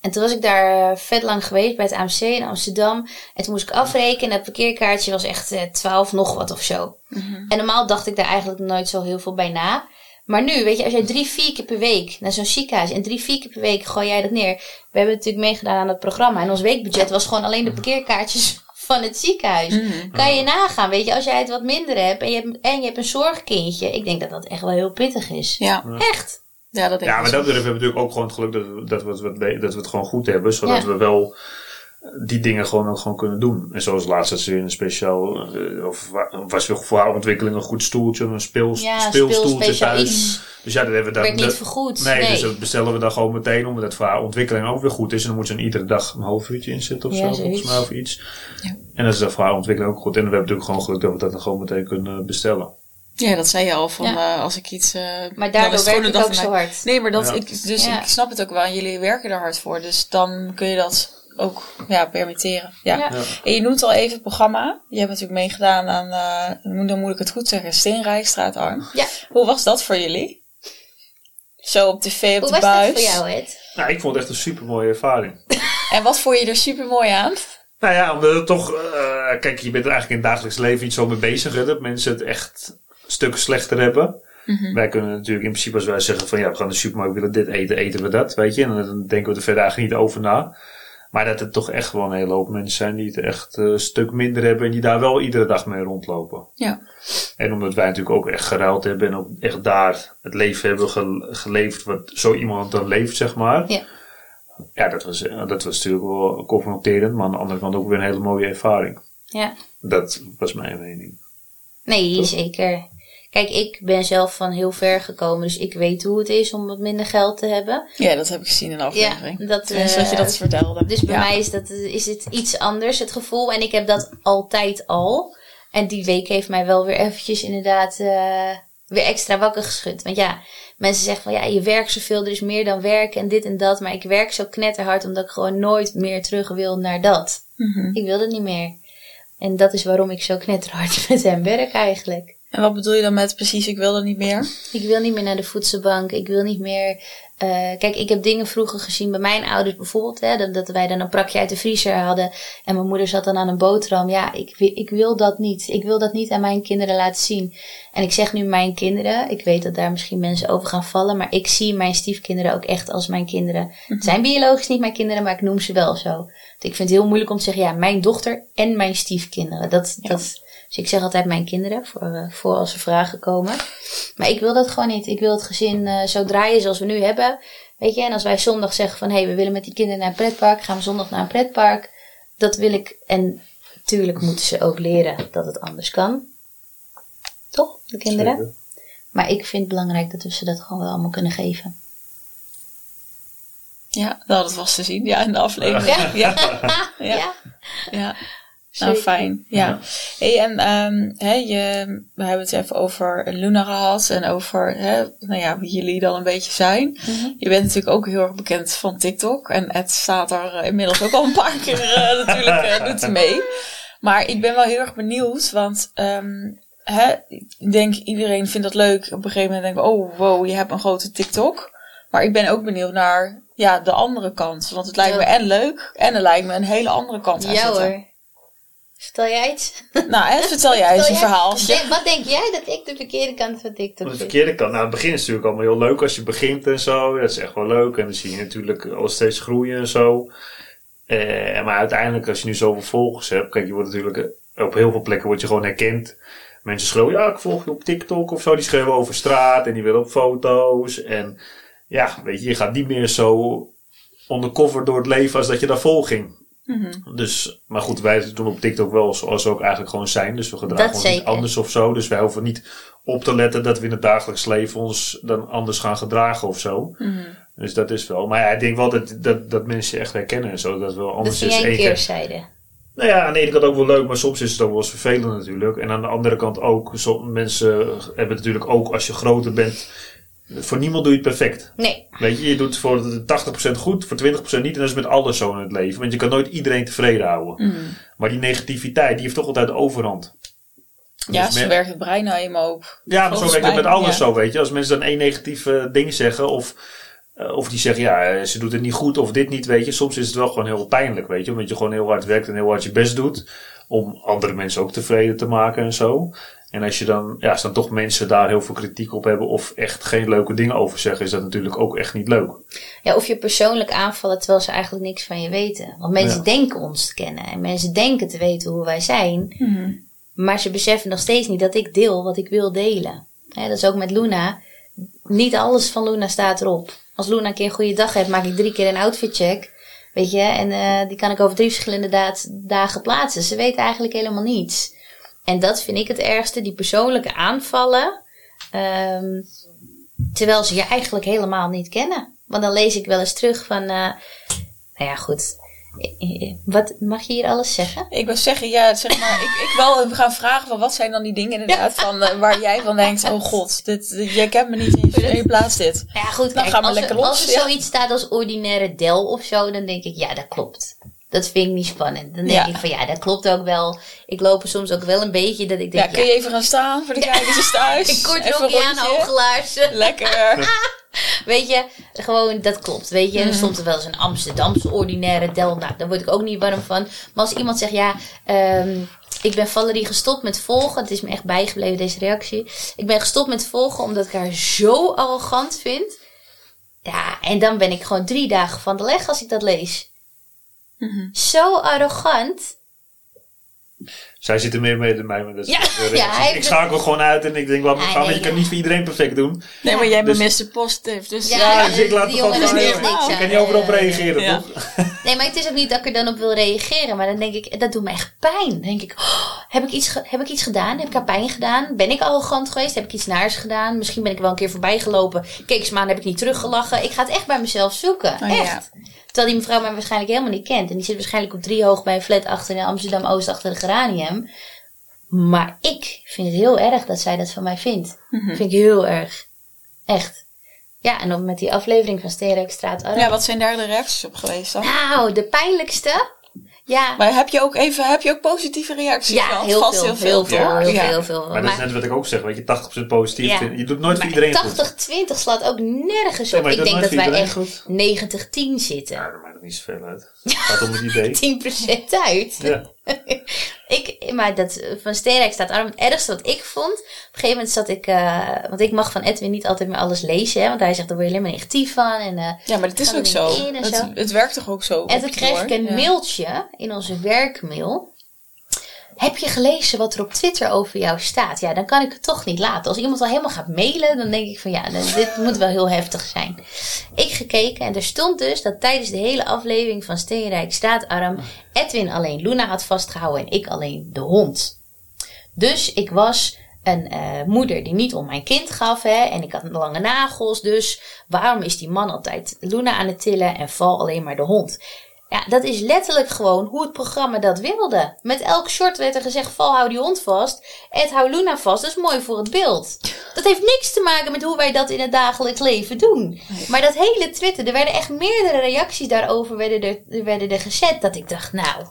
En toen was ik daar eh, vet lang geweest bij het AMC in Amsterdam. En toen moest ik afrekenen. Het parkeerkaartje was echt eh 12 nog wat of zo. En normaal dacht ik daar eigenlijk nooit zo heel veel bij na. Maar nu, weet je, als jij drie, vier keer per week naar zo'n ziekenhuis en drie, vier keer per week gooi jij dat neer. We hebben natuurlijk meegedaan aan het programma en ons weekbudget was gewoon alleen de parkeerkaartjes van het ziekenhuis. Kan je nagaan, weet je, als jij het wat minder hebt en je hebt, en je hebt een zorgkindje. Ik denk dat dat echt wel heel pittig is. Ja, Echt. ja, dat denk Ja, maar dat betreft hebben we natuurlijk ook gewoon het geluk dat we, dat we, het, dat we het gewoon goed hebben. Zodat Ja. we wel die dingen gewoon ook gewoon kunnen doen. En zoals laatst had ze weer een speciaal, eh, of wa- was weer voor haar ontwikkeling een goed stoeltje, een speel, Ja, speelstoeltje thuis. Dus ja, dat hebben we dan. Werd niet dat- vergoed. Nee, Nee. dus dat bestellen we dan gewoon meteen, omdat het voor haar ontwikkeling ook weer goed is. En dan moet ze er iedere dag een half uurtje in zitten of Ja, zo, volgens zoiets. mij, of iets. Ja. En dat is dan voor haar ontwikkeling ook goed. En we hebben natuurlijk gewoon geluk dat we dat dan gewoon meteen kunnen bestellen. Ja, dat zei je al, van Ja. eh, als ik iets... eh, Maar daardoor het gewoon werk een ik ook zo hard. Nee, maar dat, Ja. ik, dus Ja. ik snap het ook wel. En jullie werken er hard voor. Dus dan kun je dat ook ja, permitteren. Ja. En je noemt al even het programma. Je hebt natuurlijk meegedaan aan, eh, dan moet ik het goed zeggen, Steenrijstraat Arm. Ja. Hoe was dat voor jullie? Zo op tv, op Hoe de was buis. dat voor jou, Ed? Nou, ik vond het echt een super mooie ervaring. En wat vond je er super mooi aan? Nou ja, omdat het toch... eh, kijk, je bent er eigenlijk in het dagelijks leven niet zo mee bezig. Hè, dat mensen het echt stukken slechter hebben. Wij kunnen natuurlijk in principe als wij zeggen van ja, we gaan de supermarkt, we willen dit eten, eten we dat, weet je. En dan denken we er verder eigenlijk niet over na. Maar dat er toch echt gewoon een hele hoop mensen zijn die het echt eh, een stuk minder hebben en die daar wel iedere dag mee rondlopen. Ja. En omdat wij natuurlijk ook echt geruild hebben en ook echt daar het leven hebben ge- geleefd wat zo iemand dan leeft, zeg maar. Ja. Ja, dat was, eh, dat was natuurlijk wel confronterend, maar aan de andere kant ook weer een hele mooie ervaring. Ja. Dat was mijn mening. Nee, zeker. Kijk, ik ben zelf van heel ver gekomen, dus ik weet hoe het is om wat minder geld te hebben. Ja, dat heb ik gezien in de aflevering. Ja, dat, Tenminste, dat je eh, dat vertelde. Dus bij Ja. mij is, dat, is het iets anders, het gevoel. En ik heb dat altijd al. En die week heeft mij wel weer eventjes inderdaad eh, weer extra wakker geschud. Want ja, mensen zeggen van ja, je werkt zoveel, er is meer dan werk en dit en dat. Maar ik werk zo knetterhard omdat ik gewoon nooit meer terug wil naar dat. Mhm. Ik wil dat niet meer. En dat is waarom ik zo knetterhard met hem werk eigenlijk. En wat bedoel je dan met precies, ik wil dat niet meer? Ik wil niet meer naar de voedselbank. Ik wil niet meer. eh, kijk, ik heb dingen vroeger gezien bij mijn ouders bijvoorbeeld. Hè, dat, dat wij dan een prakje uit de vriezer hadden. En mijn moeder zat dan aan een boterham. Ja, ik, ik wil dat niet. Ik wil dat niet aan mijn kinderen laten zien. En ik zeg nu mijn kinderen. Ik weet dat daar misschien mensen over gaan vallen. Maar ik zie mijn stiefkinderen ook echt als mijn kinderen. Het zijn biologisch niet mijn kinderen, maar ik noem ze wel zo. Want ik vind het heel moeilijk om te zeggen. Ja, mijn dochter en mijn stiefkinderen. Dat, dat, dus ik zeg altijd mijn kinderen. Voor, eh, voor als er vragen komen. Maar ik wil dat gewoon niet. Ik wil het gezin eh, zo draaien zoals we nu hebben. Weet je, en als wij zondag zeggen van hé, hey, we willen met die kinderen naar een pretpark, gaan we zondag naar een pretpark. Dat wil ik. En tuurlijk moeten ze ook leren dat het anders kan. Toch, de kinderen? Zeker. Maar ik vind het belangrijk dat we ze dat gewoon wel allemaal kunnen geven. Ja, nou, dat was te zien. Ja, in de aflevering. Ja. Ja, ja, Ja, ja. Nou, zeker. fijn. Ja. Hey, en ehm, hè, je, we hebben het even over Luna gehad en over hè, nou ja, wie jullie dan een beetje zijn. Mhm. Je bent natuurlijk ook heel erg bekend van TikTok. En het staat er eh, inmiddels ook al een paar keer eh, natuurlijk eh, doet hij mee. Maar ik ben wel heel erg benieuwd, want ehm, hè, ik denk iedereen vindt dat leuk. Op een gegeven moment denken we, oh wow, je hebt een grote TikTok. Maar ik ben ook benieuwd naar ja, de andere kant. Want het lijkt Ja. me en leuk en er lijkt me een hele andere kant aan Ja zitten. hoor. Vertel jij iets? Nou, en vertel jij eens een verhaal. Wat denk jij dat ik de verkeerde kant van TikTok de verkeerde kant. Nou, het begin is natuurlijk allemaal heel leuk als je begint en zo. Dat is echt wel leuk. En dan zie je natuurlijk al steeds groeien en zo. Eh, maar uiteindelijk, als je nu zoveel volgers hebt, kijk, je wordt natuurlijk eh, op heel veel plekken word je gewoon herkend. Mensen schreeuwen, ja, ik volg je op TikTok of zo. Die schreeuwen over straat en die willen op foto's. En ja, weet je, je gaat niet meer zo undercover door het leven als dat je daarvoor ging. Mhm. Dus, maar goed, wij doen op TikTok wel zoals we ook eigenlijk gewoon zijn. Dus we gedragen Dat ons niet anders of zo. Dus wij hoeven niet op te letten dat we in het dagelijks leven ons dan anders gaan gedragen of zo. Mhm. Dus dat is wel. Maar ja, ik denk wel dat, dat, dat mensen je echt herkennen en zo. Dat wel Dat anders vind is keerzijde. Nou ja, aan de ene kant ook wel leuk, maar soms is het ook wel eens vervelend natuurlijk. En aan de andere kant ook, mensen hebben natuurlijk ook als je groter bent. Voor niemand doe je het perfect. Nee, Weet je, je doet voor de 80% goed, voor 20% niet. En dat is met alles zo in het leven. Want je kan nooit iedereen tevreden houden. Mhm. Maar die negativiteit, die heeft toch altijd de overhand. Ja, Dus zo men- werkt het brein nou eenmaal ook. Ja, maar zo werkt het met alles ja. zo, weet je. Als mensen dan één negatief eh, ding zeggen, of, eh, of die zeggen, ja, eh, ze doet het niet goed, of dit niet, weet je. Soms is het wel gewoon heel pijnlijk, weet je. Omdat je gewoon heel hard werkt en heel hard je best doet. Om andere mensen ook tevreden te maken en zo. En als je dan, ja, als dan toch mensen daar heel veel kritiek op hebben, of echt geen leuke dingen over zeggen, is dat natuurlijk ook echt niet leuk. Ja, of je persoonlijk aanvallen terwijl ze eigenlijk niks van je weten. Want mensen Ja. denken ons te kennen en mensen denken te weten hoe wij zijn. Mhm. Maar ze beseffen nog steeds niet dat ik deel wat ik wil delen. Hè, dat is ook met Luna. Niet alles van Luna staat erop. Als Luna een keer een goede dag heeft, maak ik drie keer een outfit check. Weet je, en eh, die kan ik over drie verschillende dagen plaatsen. Ze weten eigenlijk helemaal niets. En dat vind ik het ergste, die persoonlijke aanvallen. ehm, terwijl ze je eigenlijk helemaal niet kennen. Want dan lees ik wel eens terug van, eh, nou ja, goed. Eh, eh, Wat mag je hier alles zeggen? Ik wil zeggen, ja, zeg maar, ik, ik wil gaan vragen van wat zijn dan die dingen inderdaad van waar jij van denkt, oh god, dit, dit- jij kent me niet eens en je plaatst dit. Ja, goed, Dan kijk, gaan we als, lekker er, los, als er ja. zoiets staat als ordinaire del of zo, dan denk ik, ja, dat klopt. Dat vind ik niet spannend. Dan denk Ja. ik van, ja, dat klopt ook wel. Ik loop er soms ook wel een beetje dat ik denk, ja, kun je even gaan staan voor de kijkers thuis? ik kort een rokje aan, rondje. hoge laarzen. Lekker. Weet je, gewoon, dat klopt. Weet je, en Mhm. er stond er wel eens een Amsterdamse ordinaire del. Nou, daar word ik ook niet warm van. Maar als iemand zegt, ja, ehm, Ik ben Valerie gestopt met volgen. Het is me echt bijgebleven, deze reactie. Ik ben gestopt met volgen omdat ik haar zo arrogant vind. Ja, en dan ben ik gewoon drie dagen van de leg als ik dat lees. Mhm. Zo arrogant. Zij zit er meer mee dan mij. Maar dat is Ja, de reactie. ja, hij ik schakel gewoon uit en ik denk, laat me Ah, gaan. want je kan niet voor iedereen perfect doen. Nee, maar jij Dus- bent Mr. Positive. Dus Ja, Ja, dus ik laat het gewoon gaan. Je aan. kan niet overal op Eh, reageren, ja. toch? Nee, maar het is ook niet dat ik er dan op wil reageren. Maar dan denk ik, dat doet me echt pijn. Dan denk ik, oh, heb, ik iets heb ik iets gedaan? Heb ik haar pijn gedaan? Ben ik arrogant geweest? Heb ik iets naars gedaan? Misschien ben ik wel een keer voorbij gelopen. Keek ze me aan, heb ik niet teruggelachen. Ik ga het echt bij mezelf zoeken. Oh, ja. echt. Terwijl die mevrouw mij waarschijnlijk helemaal niet kent. En die zit waarschijnlijk op drie hoog bij een flat achter in Amsterdam-Oost achter de geranium. Maar ik vind het heel erg dat zij dat van mij vindt. Mhm. Vind ik heel erg. Echt. Ja, en dan met die aflevering van Steenrijkstraat Arm. Ja, wat zijn daar de reacties op geweest dan? Nou, de pijnlijkste. Ja, Maar heb je ook even, heb je ook positieve reacties? ja gehad? heel, Vast veel, heel veel, Ja, heel ja. veel, heel veel. Maar dat is net wat ik ook zeg, weet je, 80% positief. Ja. Je doet nooit voor maar iedereen goed. 80-20 slaat ook nergens op. ik denk dat wij echt goed. 90-10 zitten. Niet zoveel uit. Het gaat om het idee. 10% uit. Ja. ik, maar dat van Steenrijk staat arm. Het ergste wat ik vond. Op een gegeven moment zat ik. eh, want ik mag van Edwin niet altijd meer alles lezen. Hè, want hij zegt daar word je alleen maar negatief van. En, eh, Ja, maar dat is ook zo. Het, zo. het werkt toch ook zo? En toen kreeg ik een Ja. mailtje in onze werkmail. Heb je gelezen wat er op Twitter over jou staat? Ja, dan kan ik het toch niet laten. Als iemand al helemaal gaat mailen, dan denk ik van ja, dit moet wel heel heftig zijn. Ik gekeken en er stond dus dat tijdens de hele aflevering van Steenrijk Straatarm Edwin alleen Luna had vastgehouden en ik alleen de hond. Dus ik was een eh, moeder die niet om mijn kind gaf. Hè, en ik had lange nagels. Dus waarom is die man altijd Luna aan het tillen en val alleen maar de hond? Ja, dat is letterlijk gewoon hoe het programma dat wilde. Met elk short werd er gezegd: val, hou die hond vast. Ed, hou Luna vast. Dat is mooi voor het beeld. Dat heeft niks te maken met hoe wij dat in het dagelijks leven doen. Maar dat hele Twitter, er werden echt meerdere reacties daarover werden er, werden er gezet. Dat ik dacht, nou.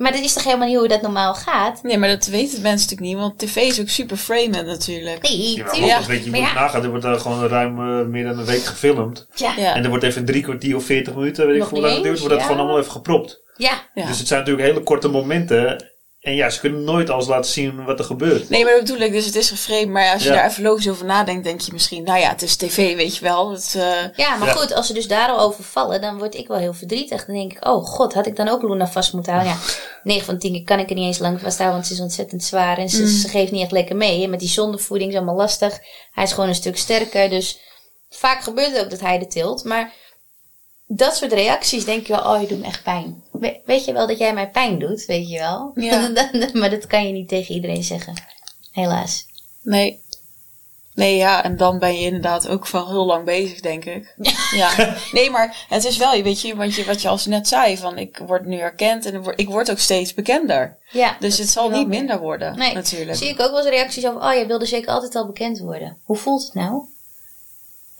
Maar dat is toch helemaal niet hoe dat normaal gaat? Nee, maar dat weten mensen natuurlijk niet, want tv is ook super framed natuurlijk. Nee, Ja, tuurlijk. ook, weet je, moet ja, nagaan, er wordt daar gewoon ruim eh, meer dan een week gefilmd. ja, Ja. En er wordt even drie kwartier of veertig minuten, weet ik Nog hoe lang het duurt, wordt dat gewoon allemaal even gepropt. ja. Ja. Dus het zijn natuurlijk hele korte momenten. En ja, ze kunnen nooit alles laten zien wat er gebeurt. Nee, maar dat bedoel ik, dus het is geframed. Maar als je Ja. daar even logisch over nadenkt, denk je misschien, nou ja, het is tv, weet je wel. Het, eh, Ja, maar Ja. goed, als ze dus daar al over vallen, dan word ik wel heel verdrietig. Dan denk ik, oh god, had ik dan ook Luna vast moeten houden? Ja, 9 van 10 keer kan ik er niet eens lang vasthouden, want ze is ontzettend zwaar. En ze, ze geeft niet echt lekker mee. En met die zondevoeding is allemaal lastig. Hij is gewoon een stuk sterker, dus vaak gebeurt het ook dat hij de tilt. Maar dat soort reacties denk je wel, oh je doet me echt pijn. We- weet je wel dat jij mij pijn doet, weet je wel? Ja. maar dat kan je niet tegen iedereen zeggen. Helaas. nee. Nee, ja, en dan ben je inderdaad ook wel heel lang bezig, denk ik. Ja. Nee, maar het is wel, weet je, wat je, wat je als net zei, van ik word nu erkend en ik word- ook steeds bekender. Ja, Dus het zal niet minder worden, Nee, natuurlijk. zie ik ook wel eens reacties over, oh, je wilde zeker altijd al bekend worden. Hoe voelt het nou?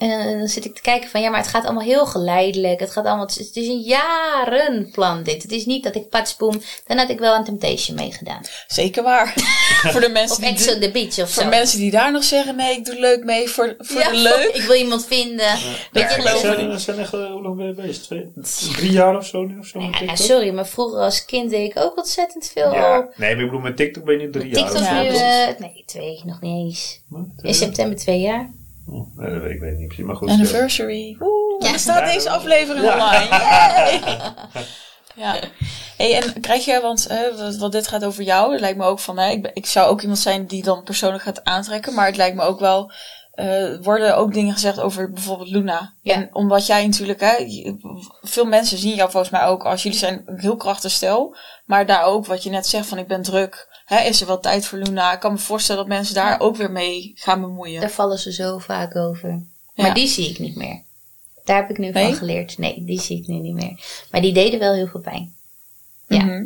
En dan, zit ik te kijken van, ja, maar het gaat allemaal heel geleidelijk. Het gaat allemaal, het is, een jarenplan dit. Het is niet dat ik patsboom, dan had ik wel aan Temptation meegedaan. Zeker waar. voor de mensen Of die Ex on the Beach of voor zo. mensen die daar nog zeggen, nee, ik doe leuk mee voor, voor Ja, de leuk. Ik wil iemand vinden. Weet je, Ja, dat- we zijn, we zijn echt, eh, hoe lang ben je bezig? Twee, drie jaar of zo nu? Of zo met Ja, sorry, maar vroeger als kind deed ik ook ontzettend veel. Ja, op nee, maar ik bedoel, met TikTok ben je nu drie jaar. TikTok nu, eh, nee, twee, nog niet eens. In september twee jaar. Oh, nee, dat weet ik weet niet precies, maar goed. Anniversary. Oeh, Ja. staat Ja. deze aflevering Ja. online. Ja. Hey, en krijg je, want hè, wat, wat dit gaat over jou, het lijkt me ook van, hè, ik, ik zou ook iemand zijn die dan persoonlijk gaat aantrekken, maar het lijkt me ook wel, eh worden ook dingen gezegd over bijvoorbeeld Luna. Ja. En omdat jij natuurlijk, hè, veel mensen zien jou volgens mij ook als jullie zijn een heel krachtig stel, maar daar ook wat je net zegt van ik ben druk, hè, is er wel tijd voor Luna. Ik kan me voorstellen dat mensen daar ook weer mee gaan bemoeien. Daar vallen ze zo vaak over. Ja. Maar die zie ik niet meer. Daar heb ik nu Nee? van geleerd. Nee, die zie ik nu niet meer. Maar die deden wel heel veel pijn. Ja. Mhm.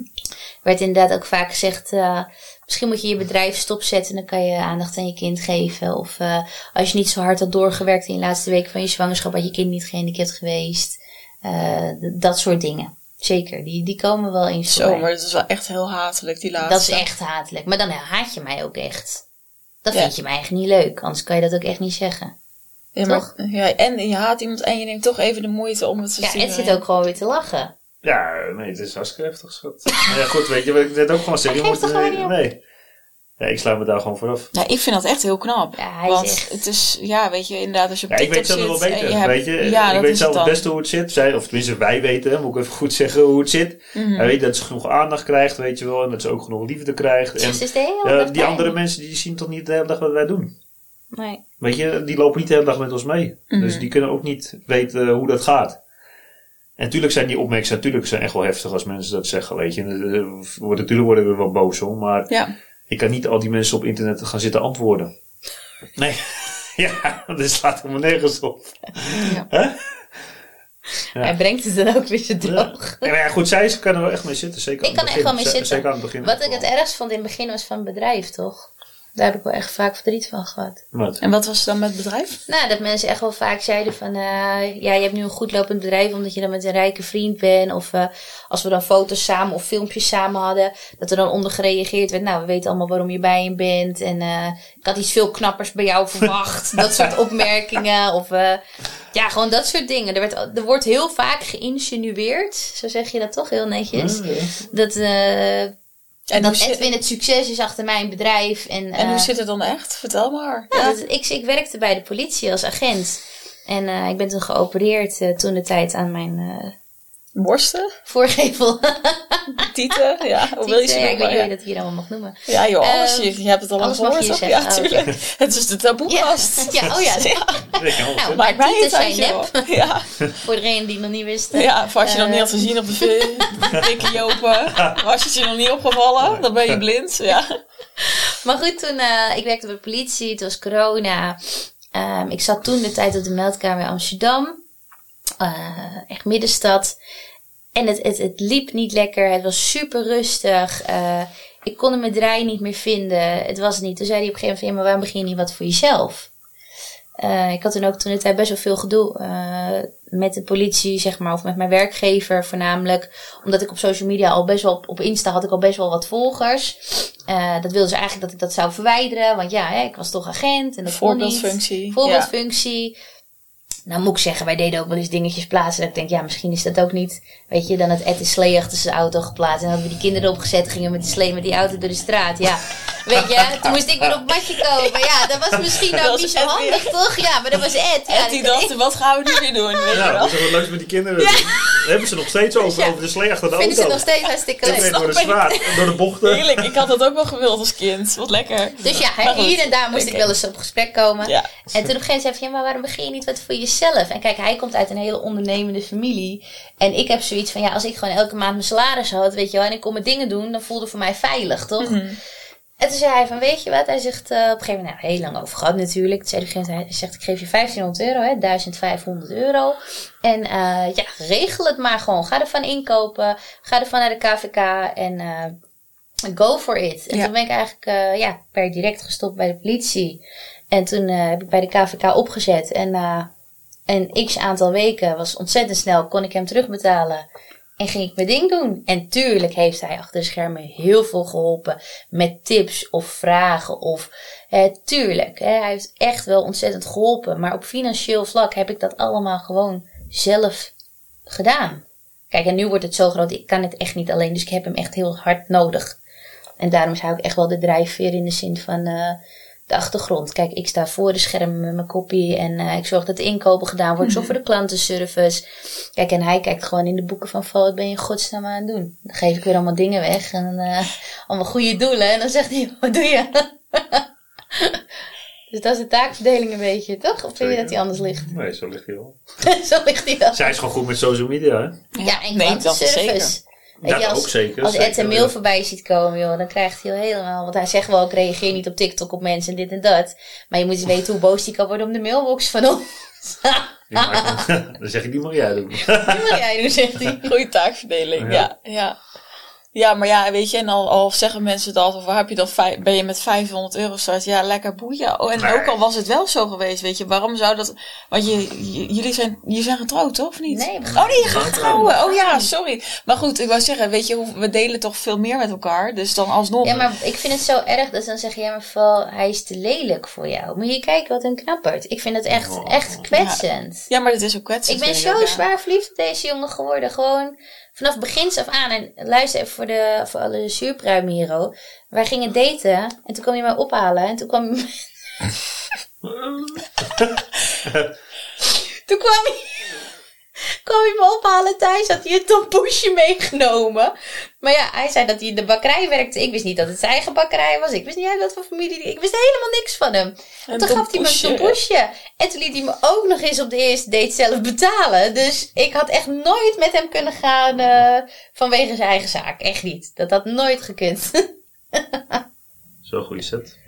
werd inderdaad ook vaak gezegd, eh, misschien moet je je bedrijf stopzetten, dan kan je aandacht aan je kind geven. Of eh, als je niet zo hard had doorgewerkt in de laatste weken van je zwangerschap, had je kind niet gehandicapt geweest. Eh, dat soort dingen. Zeker, die, die komen wel eens Zo, voorbij. maar dat is wel echt heel hatelijk, die laatste. Dat is echt hatelijk. Maar dan haat je mij ook echt. Dat Ja. vind je mij echt niet leuk, anders kan je dat ook echt niet zeggen. Ja, maar, Toch? ja, en je haat iemand en je neemt toch even de moeite om het te Ja, zien. het zit ook gewoon weer te lachen. Ja, nee, het is hartstikke heftig, schat. Maar ja, goed, weet je wat ik net ook gewoon zeg? Je moet, nee. Ja, ik sluit me daar gewoon vooraf. Nou, ik vind dat echt heel knap. Ja, hij Want is echt- het is, ja, weet je, inderdaad, als je op Ja, ik weet zelf wel en beter. je hebt- weet je? ja, ik weet zelf het beste hoe het zit. Zij, of tenminste, wij weten, moet ik even goed zeggen hoe het zit. Mhm. Hij weet dat ze genoeg aandacht krijgt, weet je wel. En dat ze ook genoeg liefde krijgt. En Ze is de hele ja, dag die andere me. mensen die zien toch niet de hele dag wat wij doen. Nee. Weet je, die lopen niet de hele dag met ons mee. Mhm. Dus die kunnen ook niet weten hoe dat gaat. En natuurlijk zijn die opmerkingen natuurlijk zijn echt wel heftig als mensen dat zeggen, weet je. En, eh, wordt- Natuurlijk worden we er wel boos om, maar Ja, ik kan niet al die mensen op internet gaan zitten antwoorden. Nee. ja, dat slaat helemaal nergens op. Ja. Ja. Hij brengt het dan ook weer zo Ja. droog. Ja, maar ja, goed, zij ze kan er wel echt mee zitten. Zeker Ik kan er echt wel mee zitten. Zeker aan het begin. Wat ik het ergst vond in het begin was van bedrijf, toch? Daar heb ik wel echt vaak verdriet van gehad. Wat? en wat was het dan met het bedrijf? Nou, dat mensen echt wel vaak zeiden van... eh, ja, je hebt nu een goed lopend bedrijf omdat je dan met een rijke vriend bent. Of eh, als we dan foto's samen of filmpjes samen hadden... dat er dan onder gereageerd werd. Nou, we weten allemaal waarom je bij hem bent. En eh, ik had iets veel knappers bij jou verwacht. dat soort opmerkingen. Of eh, ja, gewoon dat soort dingen. Er, werd, er wordt heel vaak geïnsinueerd. Zo zeg je dat toch heel netjes. Ja. Dat, eh, En, dat zit, Edwin het succes is achter mijn bedrijf. En, en hoe eh, zit het dan echt? Vertel maar. ja, dat- ik, ik werkte bij de politie als agent. En eh, ik ben toen geopereerd eh, toen de tijd aan mijn Borsten, voorgevel. tieten, ja, hoe wil je ze ja, ik weet niet noemen? hoe je Ja. dat hier allemaal mag noemen. Ja, joh, alles. Eh, je, je hebt het al alles mag je gehoord, toch? zeggen. Ja, Oh, tuurlijk. Het is de taboekast. Ja, ja, oh ja. Wel Nou. Maakt mij tieten niet uit, zijn joh. Ja, Voor degene die het nog niet wisten. ja, of als je nog niet Eh. had gezien op de film, dikke jopen. Was het je nog niet opgevallen, dan ben je blind. Ja. Maar goed, toen, eh, ik werkte bij de politie, het was corona. Ehm, ik zat toen de tijd op de meldkamer in Amsterdam. Eh, echt middenstad. En het, het, het liep niet lekker. Het was super rustig. Eh, ik kon mijn draai niet meer vinden. Het was het niet. Toen zei hij op een gegeven moment: maar waarom begin je niet wat voor jezelf? Eh, ik had toen ook toen de tijd best wel veel gedoe met de politie, zeg maar, of met mijn werkgever voornamelijk. Omdat ik op social media al best wel, op, Insta had ik al best wel wat volgers. Dat wilden ze eigenlijk dat ik dat zou verwijderen, want ja, hè, ik was toch agent en dat kon niet. Voorbeeldfunctie. Voorbeeldfunctie. Nou moet ik zeggen, wij deden ook wel eens dingetjes plaatsen. Dat ik denk, ja, misschien is dat ook niet. Weet je, dan het Ed de slee achter zijn auto geplaatst. En dan hadden we die kinderen opgezet. Gingen we met die slee met die auto door de straat. Ja, weet je, toen moest ik weer op het matje komen. Ja, dat was misschien ook was niet zo Ed handig, toch? Ja, maar dat was Ed. Ja, En die dat- dachten, wat gaan we nu weer doen? Weet je Nou, wel? dat is wat leuks met die kinderen. Daar hebben ze nog steeds over, Ja. over de slee achter de vinden ze auto. nog steeds hartstikke leuk. Door de straat, en door de bochten. Heerlijk, ik had dat ook wel gewild als kind. Wat lekker. Dus ja, hier en daar moest ik wel eens op gesprek komen. Ja. En toen op een gegeven moment zei ja, maar waarom begin je niet wat voor jezelf? En kijk, hij komt uit een hele ondernemende familie. En ik heb zoiets van, ja, als ik gewoon elke maand mijn salaris had, weet je wel, en ik kon mijn dingen doen, dan voelde het voor mij veilig, toch? Mhm. En toen zei hij van, weet je wat? Hij zegt eh, op een gegeven moment, nou, heel lang over gehad natuurlijk. Toen zei hij, hij zegt, ik geef je 1500 euro, hè, 1500 euro. En eh, ja, regel het maar gewoon. Ga ervan inkopen. Ga ervan naar de KVK en eh, go for it. En Ja. toen ben ik eigenlijk ja, per direct gestopt bij de politie. En toen heb ik bij de KVK opgezet. En een x aantal weken was ontzettend snel, kon ik hem terugbetalen. En ging ik mijn ding doen. En tuurlijk heeft hij achter de schermen heel veel geholpen. Met tips of vragen. Of tuurlijk, hè, hij heeft echt wel ontzettend geholpen. Maar op financieel vlak heb ik dat allemaal gewoon zelf gedaan. Kijk, en nu wordt het zo groot. Ik kan het echt niet alleen. Dus ik heb hem echt heel hard nodig. En daarom hij ook echt wel de drijfveer in de zin van eh, de achtergrond. Kijk, ik sta voor de schermen met mijn kopie. En eh, ik zorg dat de inkopen gedaan wordt. Zorg voor de klantenservice. Kijk, en hij kijkt gewoon in de boeken van... Val, wat ben je in godsnaam aan het doen? Dan geef ik weer allemaal dingen weg. En eh, allemaal goede doelen. En dan zegt hij, wat doe je? dus dat is de taakverdeling een beetje, toch? Of vind je dat hij anders ligt? Nee, zo ligt hij wel. Zo ligt hij wel. Zij is gewoon goed met social media, hè? Ja, en nee, dat is klantenservice. Dat je, als, ook zeker. Als Ed een mail voorbij ziet komen, joh, dan krijgt hij al helemaal. Want hij zegt wel, ik reageer niet op TikTok op mensen en dit en dat. Maar je moet eens weten hoe boos die kan worden om de mailbox van ons. Maakt- Dan zeg ik, die mag jij doen. Die wil jij doen, zegt hij. Goede taakverdeling, ja. ja. Ja, maar ja, weet je, en al, al zeggen mensen het altijd, waar heb je dan vijf, ben je met 500 euro start? Ja, lekker boeien. Oh, en Nee. ook al was het wel zo geweest, weet je, waarom zou dat, want je, j- jullie zijn, je zijn getrouwd, toch? Of niet? Nee, we gaan- Oh nee, je gaat trouwen. Oh ja, sorry. Maar goed, ik wou zeggen, weet je, we delen toch veel meer met elkaar, dus dan alsnog. Ja, maar ik vind het zo erg dat dan zeggen, ja, maar Val, hij is te lelijk voor jou. Moet je kijken wat een knappert. Ik vind het echt, Oh. echt kwetsend. Ja, maar dat is ook kwetsend. Ik ben zo ja. zwaar verliefd op deze jongen geworden. Gewoon, vanaf begins af aan. En luister even voor, de, voor alle zuurpruimen hier. Wij gingen daten en toen kwam je mij ophalen. En toen kwam je... toen kwam je... kwam hij me ophalen thuis, had hij een tompoesje meegenomen. Maar ja, hij zei dat hij in de bakkerij werkte. Ik wist niet dat het zijn eigen bakkerij was. Ik wist niet uit wat voor familie. Ik wist helemaal niks van hem. En toen gaf hij me een tompoesje. En toen liet hij me ook nog eens op de eerste date zelf betalen. Dus ik had echt nooit met hem kunnen gaan eh, vanwege zijn eigen zaak. Echt niet. Dat had nooit gekund. Zo'n goede set.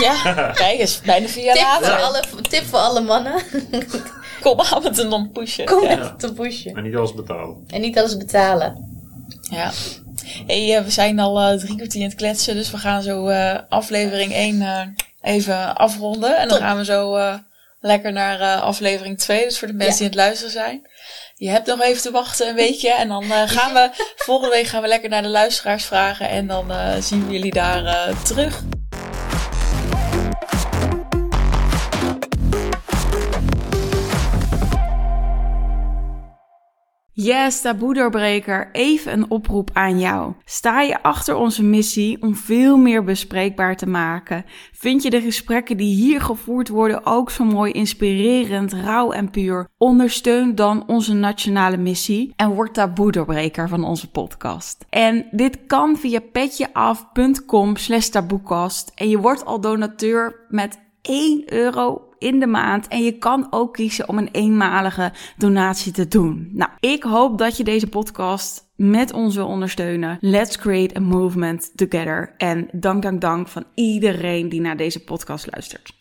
Ja, kijk eens, bijna vier jaar tip, voor later. alle, tip voor alle mannen. Kom aan met een non-pushen. Kom Ja. met een tompoesje. En niet alles betalen. En niet alles betalen. Ja. Hey, eh, we zijn al eh, drie kwartier aan het kletsen, dus we gaan zo eh, aflevering 1 eh, even afronden. En dan gaan we zo eh, lekker naar eh, aflevering 2, dus voor de mensen Ja. die aan het luisteren zijn. Je hebt nog even te wachten een weekje en dan eh, gaan we, volgende week gaan we lekker naar de luisteraars vragen en dan eh, zien we jullie daar eh, terug. Yes, taboedoorbreker, even een oproep aan jou. Sta je achter onze missie om veel meer bespreekbaar te maken? Vind je de gesprekken die hier gevoerd worden ook zo mooi inspirerend, rauw en puur? Ondersteun dan onze nationale missie en word taboedoorbreker van onze podcast. En dit kan via petjeaf.com slash taboekast en je wordt al donateur met 1 euro in de maand. En je kan ook kiezen om een eenmalige donatie te doen. Nou, ik hoop dat je deze podcast met ons wil ondersteunen. Let's create a movement together. En dank, dank, dank van iedereen die naar deze podcast luistert.